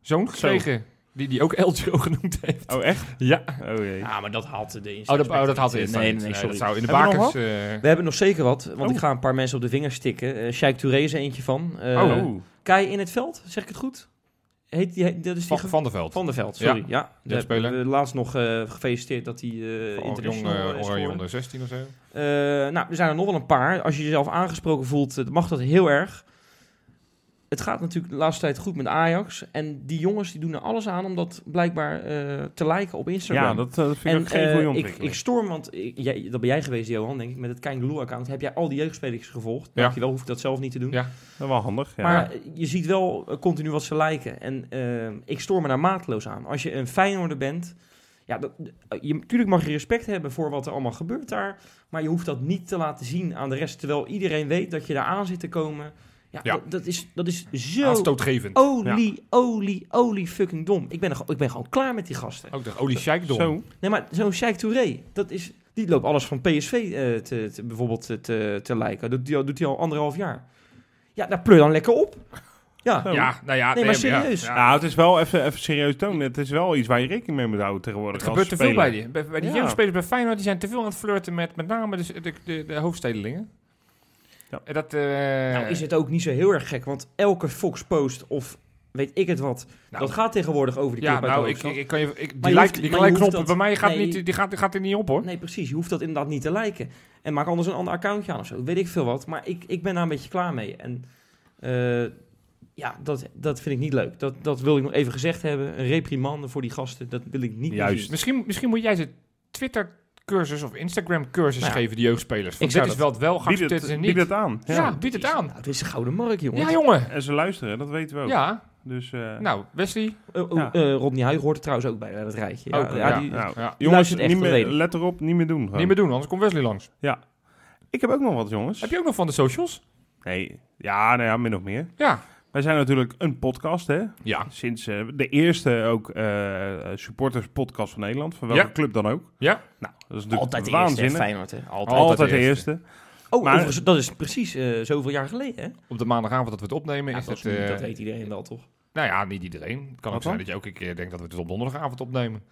Zoon gekregen. Die, die ook Elgio genoemd heeft. Oh, echt? Ja. Oh jee. Ja, maar dat haalt de Oh, dat, oh, dat had eerst Nee, niet. nee, nee, sorry. dat zou in de Hebben we eh, We hebben nog zeker wat, want Oh. ik ga een paar mensen op de vingers stikken. Eh Sheikh Touré is er eentje van. Eh oh. Kai in het veld, zeg ik het goed? Heet die, dat is die van, der Veld. van der Veld, sorry. Ja, Ja, ja speler. We laatst nog eh, gefeliciteerd dat hij international jong, eh, eh, is onder 16 of zo. Eh, nou, er zijn er nog wel een paar. Als je jezelf aangesproken voelt, mag dat heel erg. Het gaat natuurlijk de laatste tijd goed met Ajax. En die jongens die doen er alles aan om dat blijkbaar eh, te liken op Instagram. Ja, dat, eh, dat vind ik en ook geen eh, goede ik, ontwikkeling. ik storm, want ik, jij, dat ben jij geweest, Johan, denk ik, met het Kangaloo-account. Heb jij al die jeugdspelers gevolgd? Ja. Dankjewel, hoef ik dat zelf niet te doen. Ja. Dat wel handig. Ja. Maar je ziet wel continu wat ze lijken. En ik stoor me daar mateloos aan. Als je een Feyenoorder bent, Ja, dat, je, natuurlijk mag je respect hebben voor wat er allemaal gebeurt daar. Maar je hoeft dat niet te laten zien aan de rest. Terwijl iedereen weet dat je daar aan zit te komen. Ja, Ja. Dat, dat is, dat is zo Aanstootgevend. olie, olie, olie fucking dom. Ik ben, er, gewoon- ik ben gewoon klaar met die gasten. Ook de olie sheikdom. Zo. Nee, maar zo'n Sheikh Touré, dat is, die loopt alles van PSV eh, te, te, bijvoorbeeld te, te, te lijken. Dat doet hij al- doet hij al anderhalf jaar. Ja, daar pleur dan lekker op. Ja, Zo. Ja, nou ja. Nee, maar ja, serieus. ja. Nou, het is wel even, even serieus tonen. Het is wel iets waar je rekening mee moet houden tegenwoordig. Het gebeurt te veel bij die. Bij, bij die Ja. jeugdspelers bij Feyenoord, die zijn te veel aan het flirten met met name de, de, de, de hoofdstedelingen. Ja. En dat, eh, nou is het ook niet zo heel erg gek, want elke Fox Post of weet ik het wat, nou, dat gaat tegenwoordig over die ja, de nou, ik, ik, kan je, ik, je die, hoeft- like, die je dat- bij mij gaat, nee. niet, die gaat, die gaat er niet op hoor. Nee, precies. Je hoeft dat inderdaad niet te liken. En maak anders een ander accountje aan of zo. Weet ik veel wat. Maar ik, ik ben daar een beetje klaar mee. En eh, ja, dat, dat vind ik niet leuk. Dat, dat wil ik nog even gezegd hebben. Een reprimande voor die gasten, dat wil ik niet Juist. Misschien, misschien moet jij ze Twitter-cursus of Instagram-cursus Nou ja. geven, die jeugdspelers. Ik dit is wel het wel Bied geaccepteerd is het, en bied niet. het aan. Ja, Ja. bied het aan. Nou, het is een gouden markt, jongens. Ja, jongen. En ze luisteren, dat weten we ook. Ja, Dus, eh, nou, Wesley. Uh, Ja. uh, Rodney Huig hoort er trouwens ook bij, dat rijtje. Ja, Ook, ja, ja. die- nou, Ja. jongens, echt niet meer, let erop, niet meer doen. gewoon. Niet meer doen, anders komt Wesley langs. Ik heb ook nog wat, jongens. Heb je ook nog van de socials? Nee, ja, nou ja, min of meer. Ja. Wij zijn natuurlijk een podcast, hè. Ja. Sinds eh, de eerste ook eh supporters podcast van Nederland. Van welke Ja. club dan ook. Ja. Nou, dat is natuurlijk Altijd de eerste, hè, waanzinnig. Feyenoord, hè. Altijd. Altijd, de eerste. eerste. Oh, Maar- overigens, dat is precies eh, zoveel jaar geleden, hè? Op de maandagavond dat we het opnemen Ja, is dat, het... eh, dat weet iedereen wel, toch? Nou ja, niet iedereen. Het kan ook zijn dan? dat je ook een keer denkt dat we het op donderdagavond opnemen.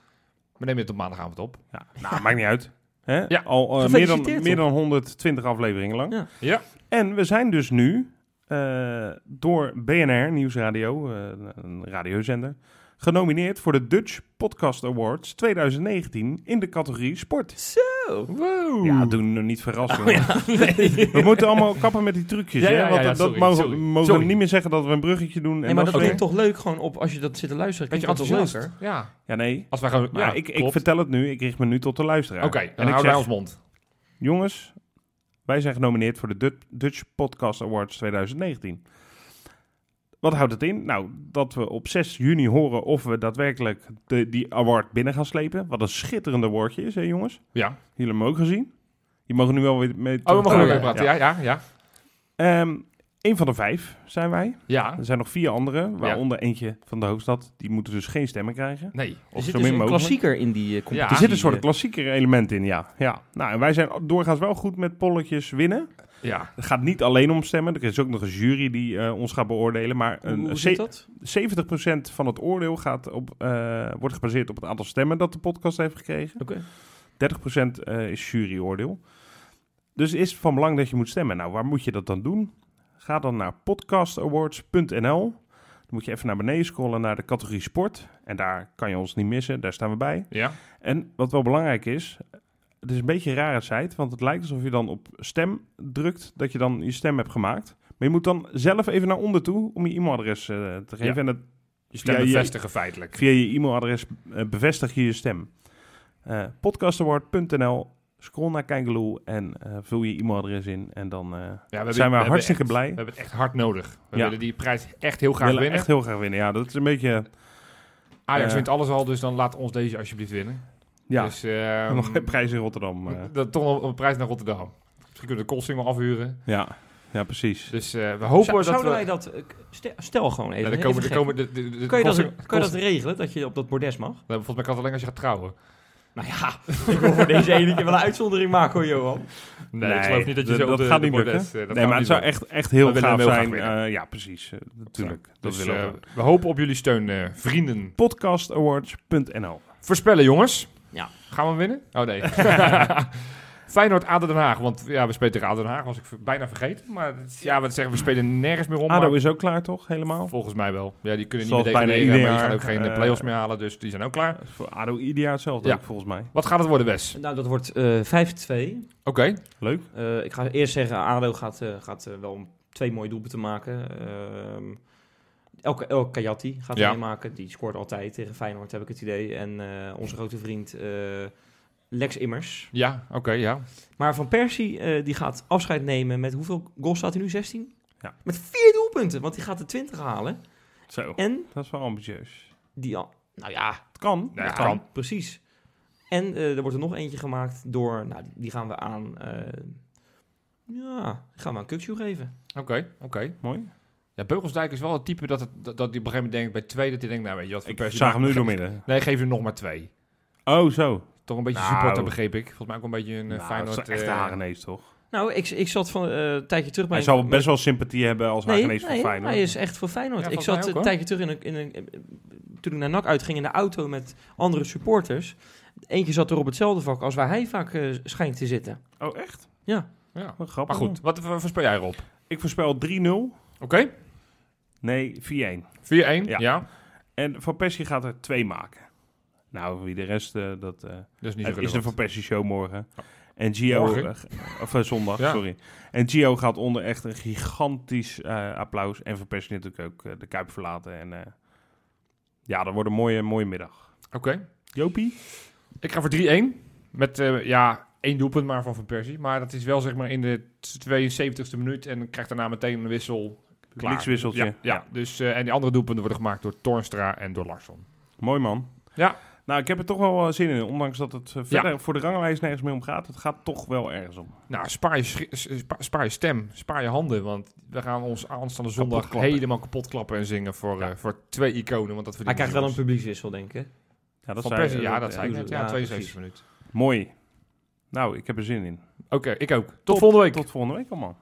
We nemen het op maandagavond op. Ja, nou, maakt niet uit. Hè? Ja. Al eh, meer, dan, meer dan 120 afleveringen lang. Ja. Ja. En we zijn dus nu eh, door BNR Nieuwsradio, eh, een radiozender, genomineerd voor de Dutch Podcast Awards 2019 in de categorie sport. Wow. Ja, doen we niet verrassen. Oh, ja. Nee. We moeten allemaal kappen met die trucjes. Ja, hè? ja, ja, Want ja, dat sorry, mogen, sorry. mogen Sorry. we niet meer zeggen dat we een bruggetje doen. En Nee, maar dat klinkt toch leuk gewoon op als je dat zit te luisteren. Weet je Klinkt dat toch leuker? Ja. Ja, nee. Als wij gewoon... Ja, ik, ik klopt. vertel het nu. Ik richt me nu tot de luisteraar. Oké, en dan ik houden wij ons mond. jongens, wij zijn genomineerd voor de Dut- Dutch Podcast Awards 2019. Wat houdt het in? Nou, dat we op 6 juni horen of we daadwerkelijk de, die award binnen gaan slepen. Wat een schitterende woordje is, hè jongens? Ja. Jullie hebben hem ook gezien. Je mag er nu wel weer mee... Oh, we mogen ook ja, even praten. Ja, ja, ja. Ehm, een van de vijf zijn wij. Ja. Er zijn nog vier anderen, waaronder eentje van de hoofdstad. Die moeten dus geen stemmen krijgen. Nee. Er zit zo dus min een mogelijk. klassieker in die eh, competitie. Ja. Er zit een soort eh, klassieker element in, ja. ja. Nou, en wij zijn doorgaans wel goed met polletjes winnen. Ja. Het gaat niet alleen om stemmen. Er is ook nog een jury die eh, ons gaat beoordelen. Maar een, hoe zit dat? 70% van het oordeel gaat op, eh, wordt gebaseerd op het aantal stemmen dat de podcast heeft gekregen. Oké. 30% eh, is juryoordeel. Dus het is van belang dat je moet stemmen. Nou, waar moet je dat dan doen? Ga dan naar podcastawards.nl. Dan moet je even naar beneden scrollen naar de categorie sport. En daar kan je ons niet missen. Daar staan we bij. Ja. En wat wel belangrijk is, het is een beetje een rare site, want het lijkt alsof je dan op stem drukt, dat je dan je stem hebt gemaakt. Maar je moet dan zelf even naar onder toe om je e-mailadres eh, te geven. Ja. En dat, Je stem bevestigen feitelijk. via je e-mailadres eh, bevestig je je stem. Eh podcastaward.nl, scroll naar Kangaloo en eh, vul je e-mailadres in. En dan eh, Ja, we hebben- zijn we, hartstikke echt- blij. We hebben het echt hard nodig. We Ja. willen die prijs echt heel We graag willen winnen. echt heel graag winnen. Ja, dat is een beetje... Ajax eh, wint alles al, dus dan laat ons deze alsjeblieft winnen. Ja, Dus, ehm, nog geen prijs in Rotterdam. eh. dat toch nog een prijs naar Rotterdam. Misschien kunnen we de Koolsingel afhuren. ja. ja, precies. Dus eh, we hopen Zou- dat zouden we... wij dat... stel, stel gewoon even. Ja, dan even komen, de, de, de, de kan, je dat, Koolsingel- kan je dat Koolsingel- regelen, dat je op dat bordes mag? Nou, Volgens mij kan het alleen als je gaat trouwen. Nou ja, ik wil voor deze ene keer wel een uitzondering maken hoor, Johan. Nee, ik geloof niet dat je zo op dat de, gaat de niet lukken. eh, dat nee, maar het zou echt, echt heel We gaaf zijn. Eh, ja, precies. eh, natuurlijk. Dat Dus willen we. we hopen op jullie steun, eh, vrienden. Podcastawards.nl Voorspellen, jongens. Ja. Gaan we winnen? Oh nee. Feyenoord ADO Den Haag. Want ja, we spelen tegen ADO Den Haag. Was ik bijna vergeten. Maar ja, wat zeggen we spelen nergens meer om. ADO maar is ook klaar, toch? Helemaal? Volgens mij wel. Ja, die kunnen niet meer maar die gaan ook geen eh, eh, play-offs meer halen. Dus die zijn ook klaar. Voor ADO ieder jaar hetzelfde, Ja. ook, volgens mij. Wat gaat het worden, Wes? Nou, dat wordt eh 5-2. Oké. Leuk. Eh, ik ga eerst zeggen, ADO gaat, eh, gaat eh, wel twee mooie doelpunten maken. Ehm Elke, El Kayati gaat Ja. er maken. Die scoort altijd tegen Feyenoord, heb ik het idee. En eh, onze grote vriend eh, Lex Immers. Ja, oké, ja. Maar Van Persie, eh, die gaat afscheid nemen met hoeveel goals staat hij nu? 16? Ja. Met vier doelpunten, want die gaat de 20 halen. Zo, En dat is wel ambitieus. die al... Nou ja, Het kan. Ja, het kan. kan. precies. En eh, er wordt er nog eentje gemaakt door, nou, die gaan we aan, eh, ja, die gaan we aan Kukshoe geven. Oké, oké. Mooi. Ja, Beugelsdijk is wel het type dat, het, dat, dat die op een gegeven moment denkt bij twee, dat hij denkt, nou weet je wat, Ik Persie zag hem nu ge- doormidden. Nee, geef er nog maar twee. Oh, zo. Toch een beetje Nou. supporter, begreep ik. Volgens mij ook een beetje een uh, Nou, Feyenoord... dat is echt de eh, Hagenees, toch? Nou, ik, ik zat van eh, een tijdje terug bij... Hij zal best wel sympathie hebben als Nee, Hagenees voor nee, Feyenoord. hij is echt voor Feyenoord. Ja, ik zat ook, een tijdje terug in een, in een, eh, toen ik naar NAC uitging in de auto met andere supporters. Eentje zat er op hetzelfde vak als waar hij vaak eh, schijnt te zitten. Oh, echt? Ja. Ja. Wat grappig. Maar goed, wat voor voorspel jij erop? Ik voorspel 3-0. Oké, 4-1. Nee, 4-1. Ja. Ja. En Van Persie gaat er twee maken. Nou, wie de rest, eh, dat Dat is niet is de. Van Persie show morgen. En Gio, Morgen? eh, of zondag, Ja. sorry. En Gio gaat onder echt een gigantisch applaus. En Van Persie natuurlijk ook de Kuip verlaten. En ja, dat wordt een mooie, mooie middag. Oké. Jopie? Ik ga voor 3-1. Met, ja, één doelpunt maar van Van Persie. Maar dat is wel zeg maar in de 72e minuut. En krijgt daarna meteen een wissel. Klikswisseltje. Ja, ja. Dus, en die andere doelpunten worden gemaakt door Tornstra en door Larsson. Mooi man. Ja. Nou, ik heb er toch wel eh, zin in. Ondanks dat het eh, verder voor de ranglijst nergens meer om gaat. Het gaat toch wel ergens om. Nou, spaar je, spaar je stem, spaar je handen. Want we gaan ons aanstaande zondag helemaal kapot klappen en zingen voor, Ja. eh, voor twee iconen. Want dat Hij krijgt wel een publiekswissel, denk ik. Ja, dat Van zei- Persie, ja, dat zei ik ja, net. Ja, ja, 72 minuten. Mooi. Nou, ik heb er zin in. Oké, ik ook. Tot, volgende week. Tot volgende week allemaal.